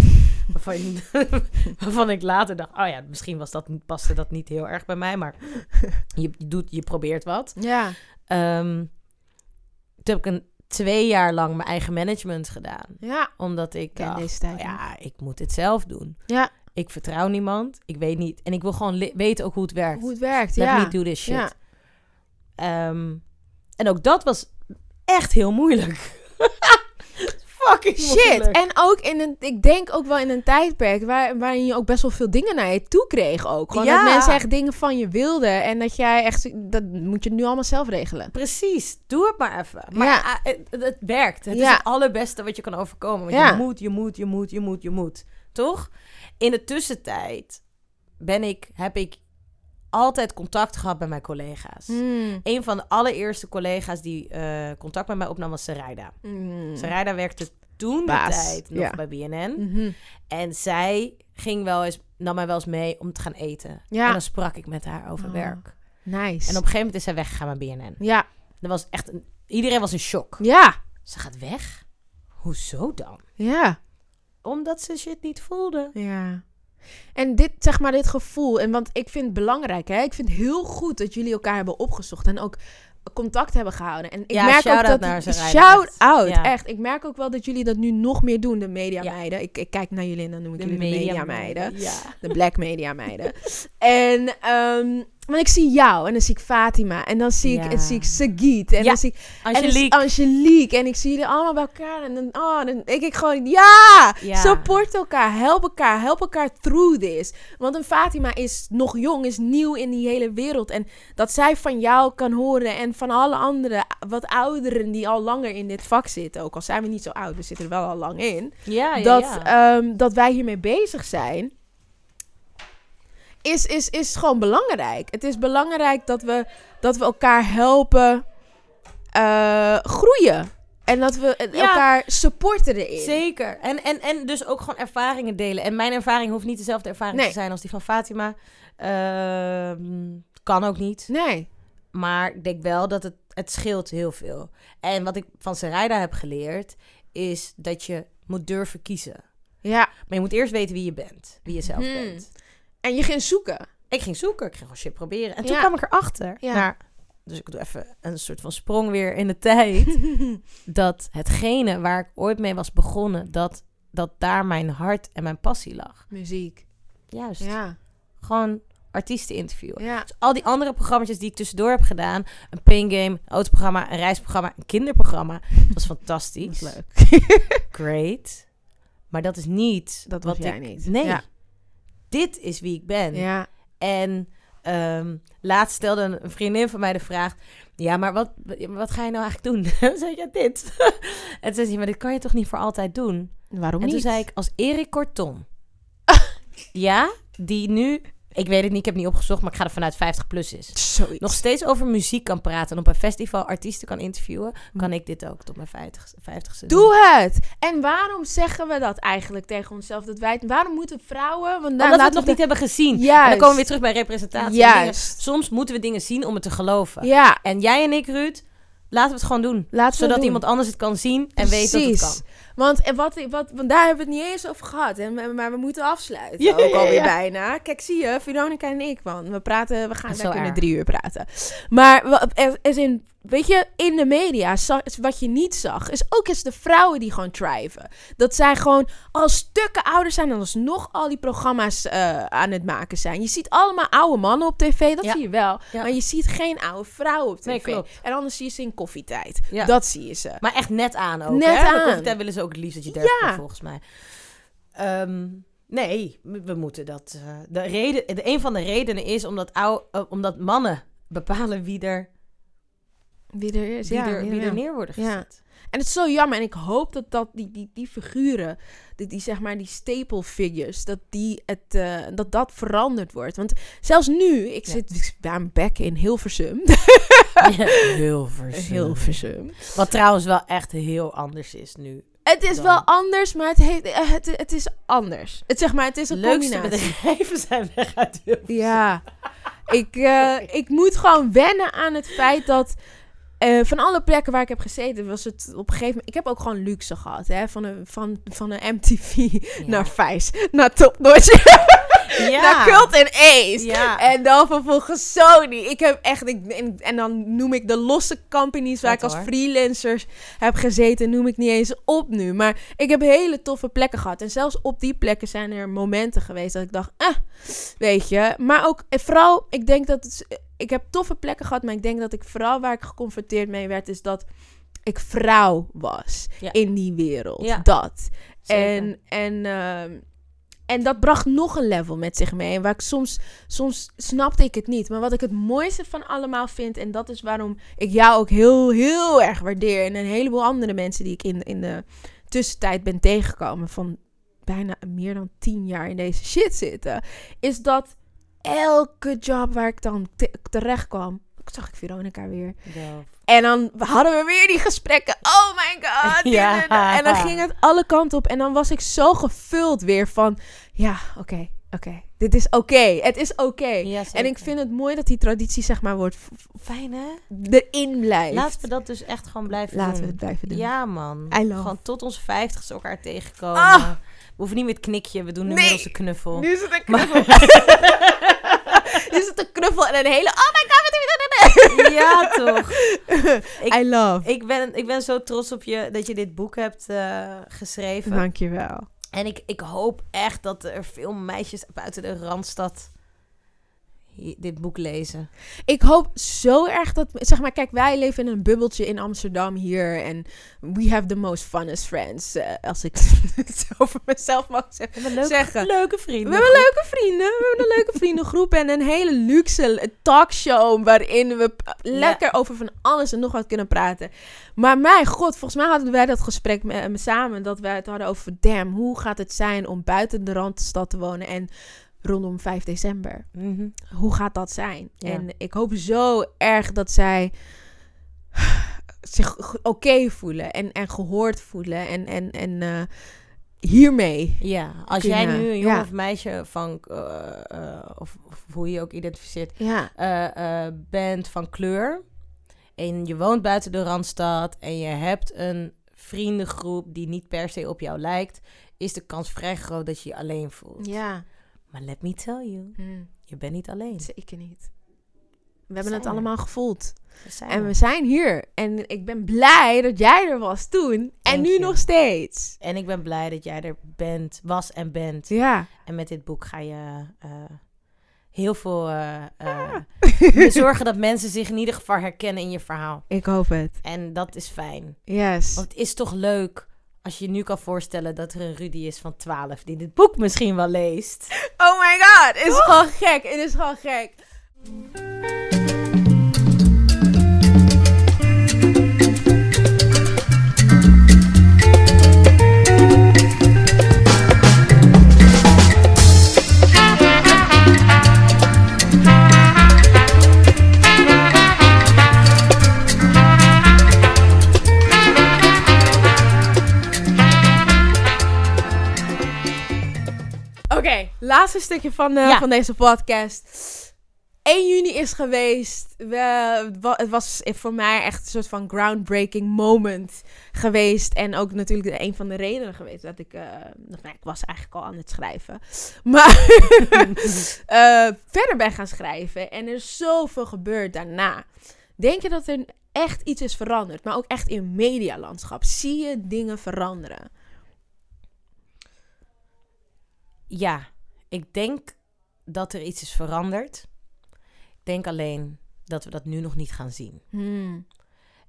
Waarvan, waarvan ik later dacht, oh ja, misschien was dat, paste dat niet heel erg bij mij. Maar je, je, doet, je probeert wat. Ja. Ehm, toen heb ik een twee jaar lang mijn eigen management gedaan. Ja. Omdat ik dacht, deze tijd oh ja, ik moet het zelf doen. Ja. Ik vertrouw niemand. Ik weet niet. En ik wil gewoon weten ook hoe het werkt. Hoe het werkt, Let ja. me do this shit. Ja. Ehm, en ook dat was echt heel moeilijk. Fucking Shit. En ook in een, ik denk ook wel in een tijdperk waar, waarin je ook best wel veel dingen naar je toe kreeg ook. Gewoon Ja. dat mensen echt dingen van je wilden en dat jij echt, dat moet je nu allemaal zelf regelen. Precies, doe het maar even. Maar Ja. ah, het, het werkt. Het is Ja. het allerbeste wat je kan overkomen. Want Ja. je moet, je moet, je moet, je moet, je moet. Toch? In de tussentijd ben ik, heb ik altijd contact gehad met mijn collega's. Hmm. Een van de allereerste collega's die eh, contact met mij opnam was Sarayda. Sarayda werkte toen de tijd nog ja. bij BNN. Mhm. En zij ging wel eens, nam mij wel eens mee om te gaan eten. Ja. En dan sprak ik met haar over Oh. werk. Nice. En op een gegeven moment is zij weggegaan bij BNN. Ja. Dat was echt een, iedereen was in shock. Ja. Ze gaat weg? Hoezo dan? Ja. Omdat ze shit niet voelde. Ja. En dit, zeg maar, dit gevoel. En want ik vind het belangrijk, hè. Ik vind het heel goed dat jullie elkaar hebben opgezocht. En ook contact hebben gehouden. En ik Ja, merk ook dat... naar Sarayda, Shout out, Ja. echt. Ik merk ook wel dat jullie dat nu nog meer doen, de media Ja. meiden. Ik, ik kijk naar jullie en dan noem ik jullie de media meiden. Ja. De black media meiden. en, ehm maar ik zie jou en dan zie ik Fatima en dan zie ik, Ja. en zie ik Sagiet en Ja, dan zie ik en dan zie ik Angelique. Angelique en ik zie jullie allemaal bij elkaar en dan, oh, dan denk ik gewoon, ja, Ja. support elkaar, help elkaar, help elkaar through this. Want een Fatima is nog jong, is nieuw in die hele wereld en dat zij van jou kan horen en van alle andere wat ouderen die al langer in dit vak zitten, ook al zijn we niet zo oud, we zitten er wel al lang in Ja, ja, dat, ehm, dat wij hiermee bezig zijn, is, is, is gewoon belangrijk. Het is belangrijk dat we, dat we elkaar helpen eh, groeien. En dat we Ja. elkaar supporten erin. Zeker. En, en, en dus ook gewoon ervaringen delen. En mijn ervaring hoeft niet dezelfde ervaring Nee. te zijn als die van Fatima. Ehm, kan ook niet. Nee. Maar ik denk wel dat het, het scheelt heel veel. En wat ik van Sarayda heb geleerd, is dat je moet durven kiezen. Ja. Maar je moet eerst weten wie je bent. Wie je zelf Hmm. bent. En je ging zoeken. Ik ging zoeken. Ik ging gewoon shit proberen. En toen Ja. kwam ik erachter. Ja. dus ik doe even een soort van sprong weer in de tijd. dat hetgene waar ik ooit mee was begonnen, dat, dat daar mijn hart en mijn passie lag. Muziek. Juist. Ja. Gewoon artiesten interviewen. Ja. Dus al die andere programma's die ik tussendoor heb gedaan. Een pain game, een autoprogramma, een reisprogramma, een kinderprogramma. Dat was fantastisch. Dat leuk. Great. Maar dat is niet Dat wat jij ik... niet. Nee. Ja. Dit is wie ik ben. Ja. En ehm, laatst stelde een vriendin van mij de vraag... Ja, maar wat, wat ga je nou eigenlijk doen? Dan zei ja, dit. en toen zei ze, maar dit kan je toch niet voor altijd doen? Waarom en niet? toen zei ik, als Erik Kortom... ja, die nu... Ik weet het niet, ik heb het niet opgezocht, maar ik ga er vanuit 50 plus is. Zoiets. Nog steeds over muziek kan praten en op een festival artiesten kan interviewen... kan ik dit ook tot mijn 50, 50ste doen. Doe het! En waarom zeggen we dat eigenlijk tegen onszelf? Dat wij, waarom moeten vrouwen... Want Omdat we het nog niet hebben gezien. Juist. En dan komen we weer terug bij representatie. Juist. Soms moeten we dingen zien om het te geloven. Ja, En jij en ik, Ruud, laten we het gewoon doen. laten Zodat doen. iemand anders het kan zien en weet dat het kan. Want, en wat, wat, want daar hebben we het niet eens over gehad. Hè? Maar, we moeten afsluiten. Ja, ook alweer ja. bijna. Kijk, zie je, Veronica en ik, man. We praten, we gaan is zo kunnen drie uur praten. Maar er, er in, weet je, in de media, wat je niet zag, is ook eens de vrouwen die gewoon thriven. Dat zij gewoon al stukken ouder zijn en alsnog al die programma's eh, aan het maken zijn. Je ziet allemaal oude mannen op tv, dat Ja. zie je wel. Ja. Maar je ziet geen oude vrouwen op tv. Nee, klopt. En anders zie je ze in koffietijd. Ja. Dat zie je ze. Maar echt net aan ook. Net hè? aan. Koffietijd willen ze ook het liefst dat je dertig Ja. bent, volgens mij. Ehm, nee, we, moeten dat... eh, de reden, de, een van de redenen is omdat, ou, eh, omdat mannen bepalen wie er Wie er is, die, ja. er, wie ja. er neer worden Ja. gezet. En het is zo jammer. En ik hoop dat, dat die, die, die figuren, die, die zeg maar die staple figures, dat, die het, eh, dat dat veranderd wordt. Want zelfs nu, ik Ja. zit bij mijn bek in Hilversum. heel verzin. Hilversum. Wat trouwens wel echt heel anders is nu. Het is Dan- wel anders, maar het, heeft, eh, het, het is anders. Het, zeg maar, het is De een leukste combinatie. bedrijven zijn weg uit Hilversum. Ja, ik, eh, ik moet gewoon wennen aan het feit dat eh, van alle plekken waar ik heb gezeten, was het op een gegeven moment. Ik heb ook gewoon luxe gehad, hè? Van een, van, van een MTV naar Vice, naar Top Notch, Ja. naar Cult and Ace. Ja. En dan vervolgens Sony. Ik heb echt, ik, en, en dan noem ik de losse companies waar ik als hoor. freelancer heb gezeten, noem ik niet eens op nu. Maar ik heb hele toffe plekken gehad. En zelfs op die plekken zijn er momenten geweest dat ik dacht, eh, weet je. Maar ook, eh, vooral, ik denk dat het, ik heb toffe plekken gehad, maar ik denk dat ik vooral waar ik geconfronteerd mee werd, is dat ik vrouw was Ja. in die wereld. Ja. Dat. Zeker. En, en, ehm, en dat bracht nog een level met zich mee. En waar ik soms, soms snapte ik het niet. Maar wat ik het mooiste van allemaal vind, en dat is waarom ik jou ook heel, heel erg waardeer. En een heleboel andere mensen die ik in, in de tussentijd ben tegengekomen van bijna meer dan tien jaar in deze shit zitten. Is dat elke job waar ik dan te- terecht kwam, zag ik Veronica weer. En dan hadden we weer die gesprekken. Oh my god. Ja. en dan ging het alle kanten op. En dan was ik zo gevuld weer van... Ja, oké, oké. Dit is oké. Het is oké. Ja, En ik vind het mooi dat die traditie, zeg maar, wordt... Fijn, hè? erin blijft. Laten we dat dus echt gewoon blijven Laten doen. we het blijven doen. Ja, man. Gewoon tot onze vijftigste elkaar tegenkomen. Ah. We hoeven niet met knikje, we doen Nee. inmiddels een knuffel. Nu is het een Maar- knuffel. nu is het een knuffel en een hele... Oh my god, wat ja, toch? Ik- I love. Ik ben, ik ben zo trots op je dat je dit boek hebt eh, geschreven. Dankjewel. En ik, ik hoop echt dat er veel meisjes buiten de Randstad dit boek lezen. Ik hoop zo erg dat... Zeg maar, kijk, wij leven in een bubbeltje in Amsterdam hier. En we have the most funnest friends. eh, als ik het over mezelf mag zeggen. We hebben leuke, Zeggen. leuke vrienden. We hebben leuke vrienden. We hebben een leuke vriendengroep. En een hele luxe talkshow. Waarin we lekker over van alles en nog wat kunnen praten. Maar mijn god, volgens mij hadden wij dat gesprek me- me samen. Dat wij het hadden over, damn, hoe gaat het zijn om buiten de Randstad te wonen. En rondom 5 december. Mhm. Hoe gaat dat zijn? Ja. En ik hoop zo erg dat zij zich oké voelen. En, en gehoord voelen. En, en, en eh, hiermee. Ja, als Kunnen- jij nu een jongen ja. of meisje van, eh, eh, of, of hoe je je ook identificeert, Ja. bent van kleur en je woont buiten de Randstad en je hebt een vriendengroep die niet per se op jou lijkt, is de kans vrij groot dat je je alleen voelt. Ja. Maar let me tell you, Hm. je bent niet alleen. Zeker niet. We hebben zijn het er. allemaal gevoeld. We En er. we zijn hier. En ik ben blij dat jij er was toen. en nu you. nog steeds. En ik ben blij dat jij er bent, was en bent. Ja. En met dit boek ga je eh, heel veel eh, Ah. eh, zorgen dat mensen zich in ieder geval herkennen in je verhaal. Ik hoop het. En dat is fijn. Yes. Want het is toch leuk als je je nu kan voorstellen dat er een Rudy is van 12 die dit boek misschien wel leest. Oh my god. Het is gewoon gek. Het is gewoon gek. Laatste stukje van, eh, Ja. van deze podcast. 1 juni is geweest. We, het was voor mij echt een soort van groundbreaking moment geweest. En ook natuurlijk een van de redenen geweest dat ik... eh, nou, ik was eigenlijk al aan het schrijven. Maar eh, verder ben gaan schrijven. En er is zoveel gebeurd daarna. Denk je dat er echt iets is veranderd? Maar ook echt in medialandschap. Zie je dingen veranderen? Ja, ik denk dat er iets is veranderd. Ik denk alleen dat we dat nu nog niet gaan zien. Hmm.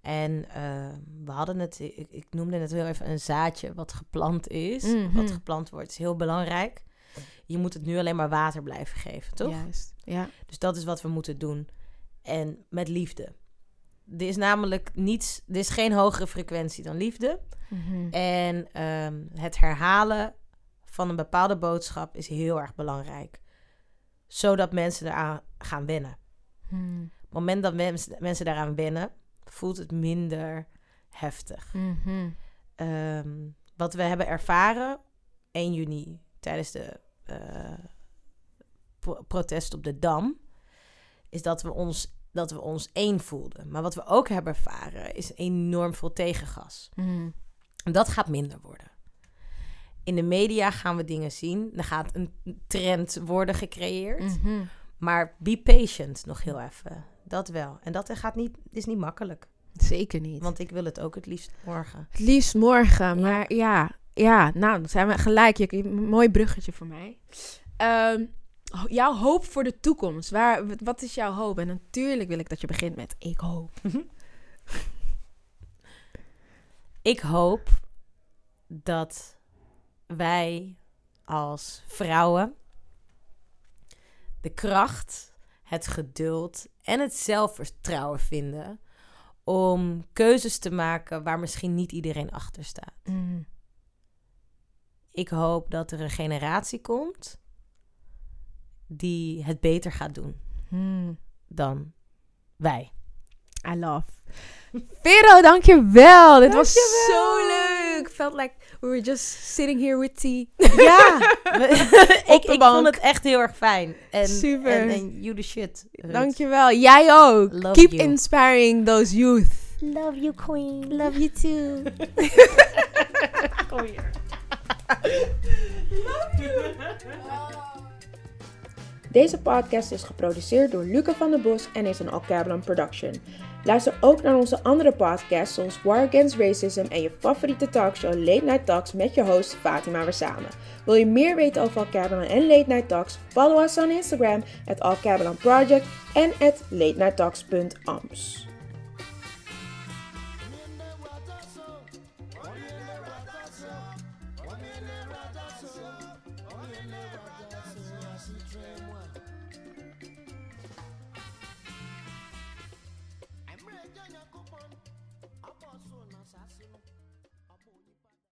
En eh, we hadden het, ik, ik noemde het heel even een zaadje wat geplant is. Mhm. Wat geplant wordt, is heel belangrijk. Je moet het nu alleen maar water blijven geven, toch? Juist. Ja. Dus dat is wat we moeten doen. En met liefde. er is namelijk niets, er is geen hogere frequentie dan liefde. Mhm. En ehm, het herhalen van een bepaalde boodschap is heel erg belangrijk. Zodat mensen eraan gaan wennen. Op het moment dat mensen, mensen daaraan wennen, voelt het minder heftig. Mhm. Ehm, wat we hebben ervaren 1 juni tijdens de eh, pro- protest op de Dam, is dat we, ons, dat we ons één voelden. Maar wat we ook hebben ervaren is enorm veel tegengas. Mhm. En dat gaat minder worden. In de media gaan we dingen zien. Er gaat een trend worden gecreëerd. Mhm. Maar be patient nog heel even. Dat wel. En dat gaat niet, is niet makkelijk. Zeker niet. Want ik wil het ook het liefst morgen. Het liefst morgen, maar ja, ja, nou, dan zijn we gelijk. Je, een mooi bruggetje voor mij. Ehm, jouw hoop voor de toekomst. Waar, wat- wat is jouw hoop? En natuurlijk wil ik dat je begint met ik hoop. Ik hoop dat wij als vrouwen de kracht, het geduld en het zelfvertrouwen vinden om keuzes te maken waar misschien niet iedereen achter staat. Mhm. Ik hoop dat er een generatie komt die het beter gaat doen Mhm. dan wij. I love. Vero, dankjewel. Dit was zo leuk. Felt like we were just sitting here with tea. Ja, ik, ik vond het echt heel erg fijn. En, Super. En, en you the shit. Ruud. Dankjewel. Jij ook. Love Keep you. inspiring those youth. Love you, queen. Love you too. Kom hier. Deze podcast is geproduceerd door Luca van der Bos en is een Alcablon production. Luister ook naar onze andere podcasts zoals War Against Racism en je favoriete talkshow Late Night Talks met je host Fatima Wersame. Wil je meer weten over Alcablon en Late Night Talks? Follow us on Instagram at Alcablon Project en at.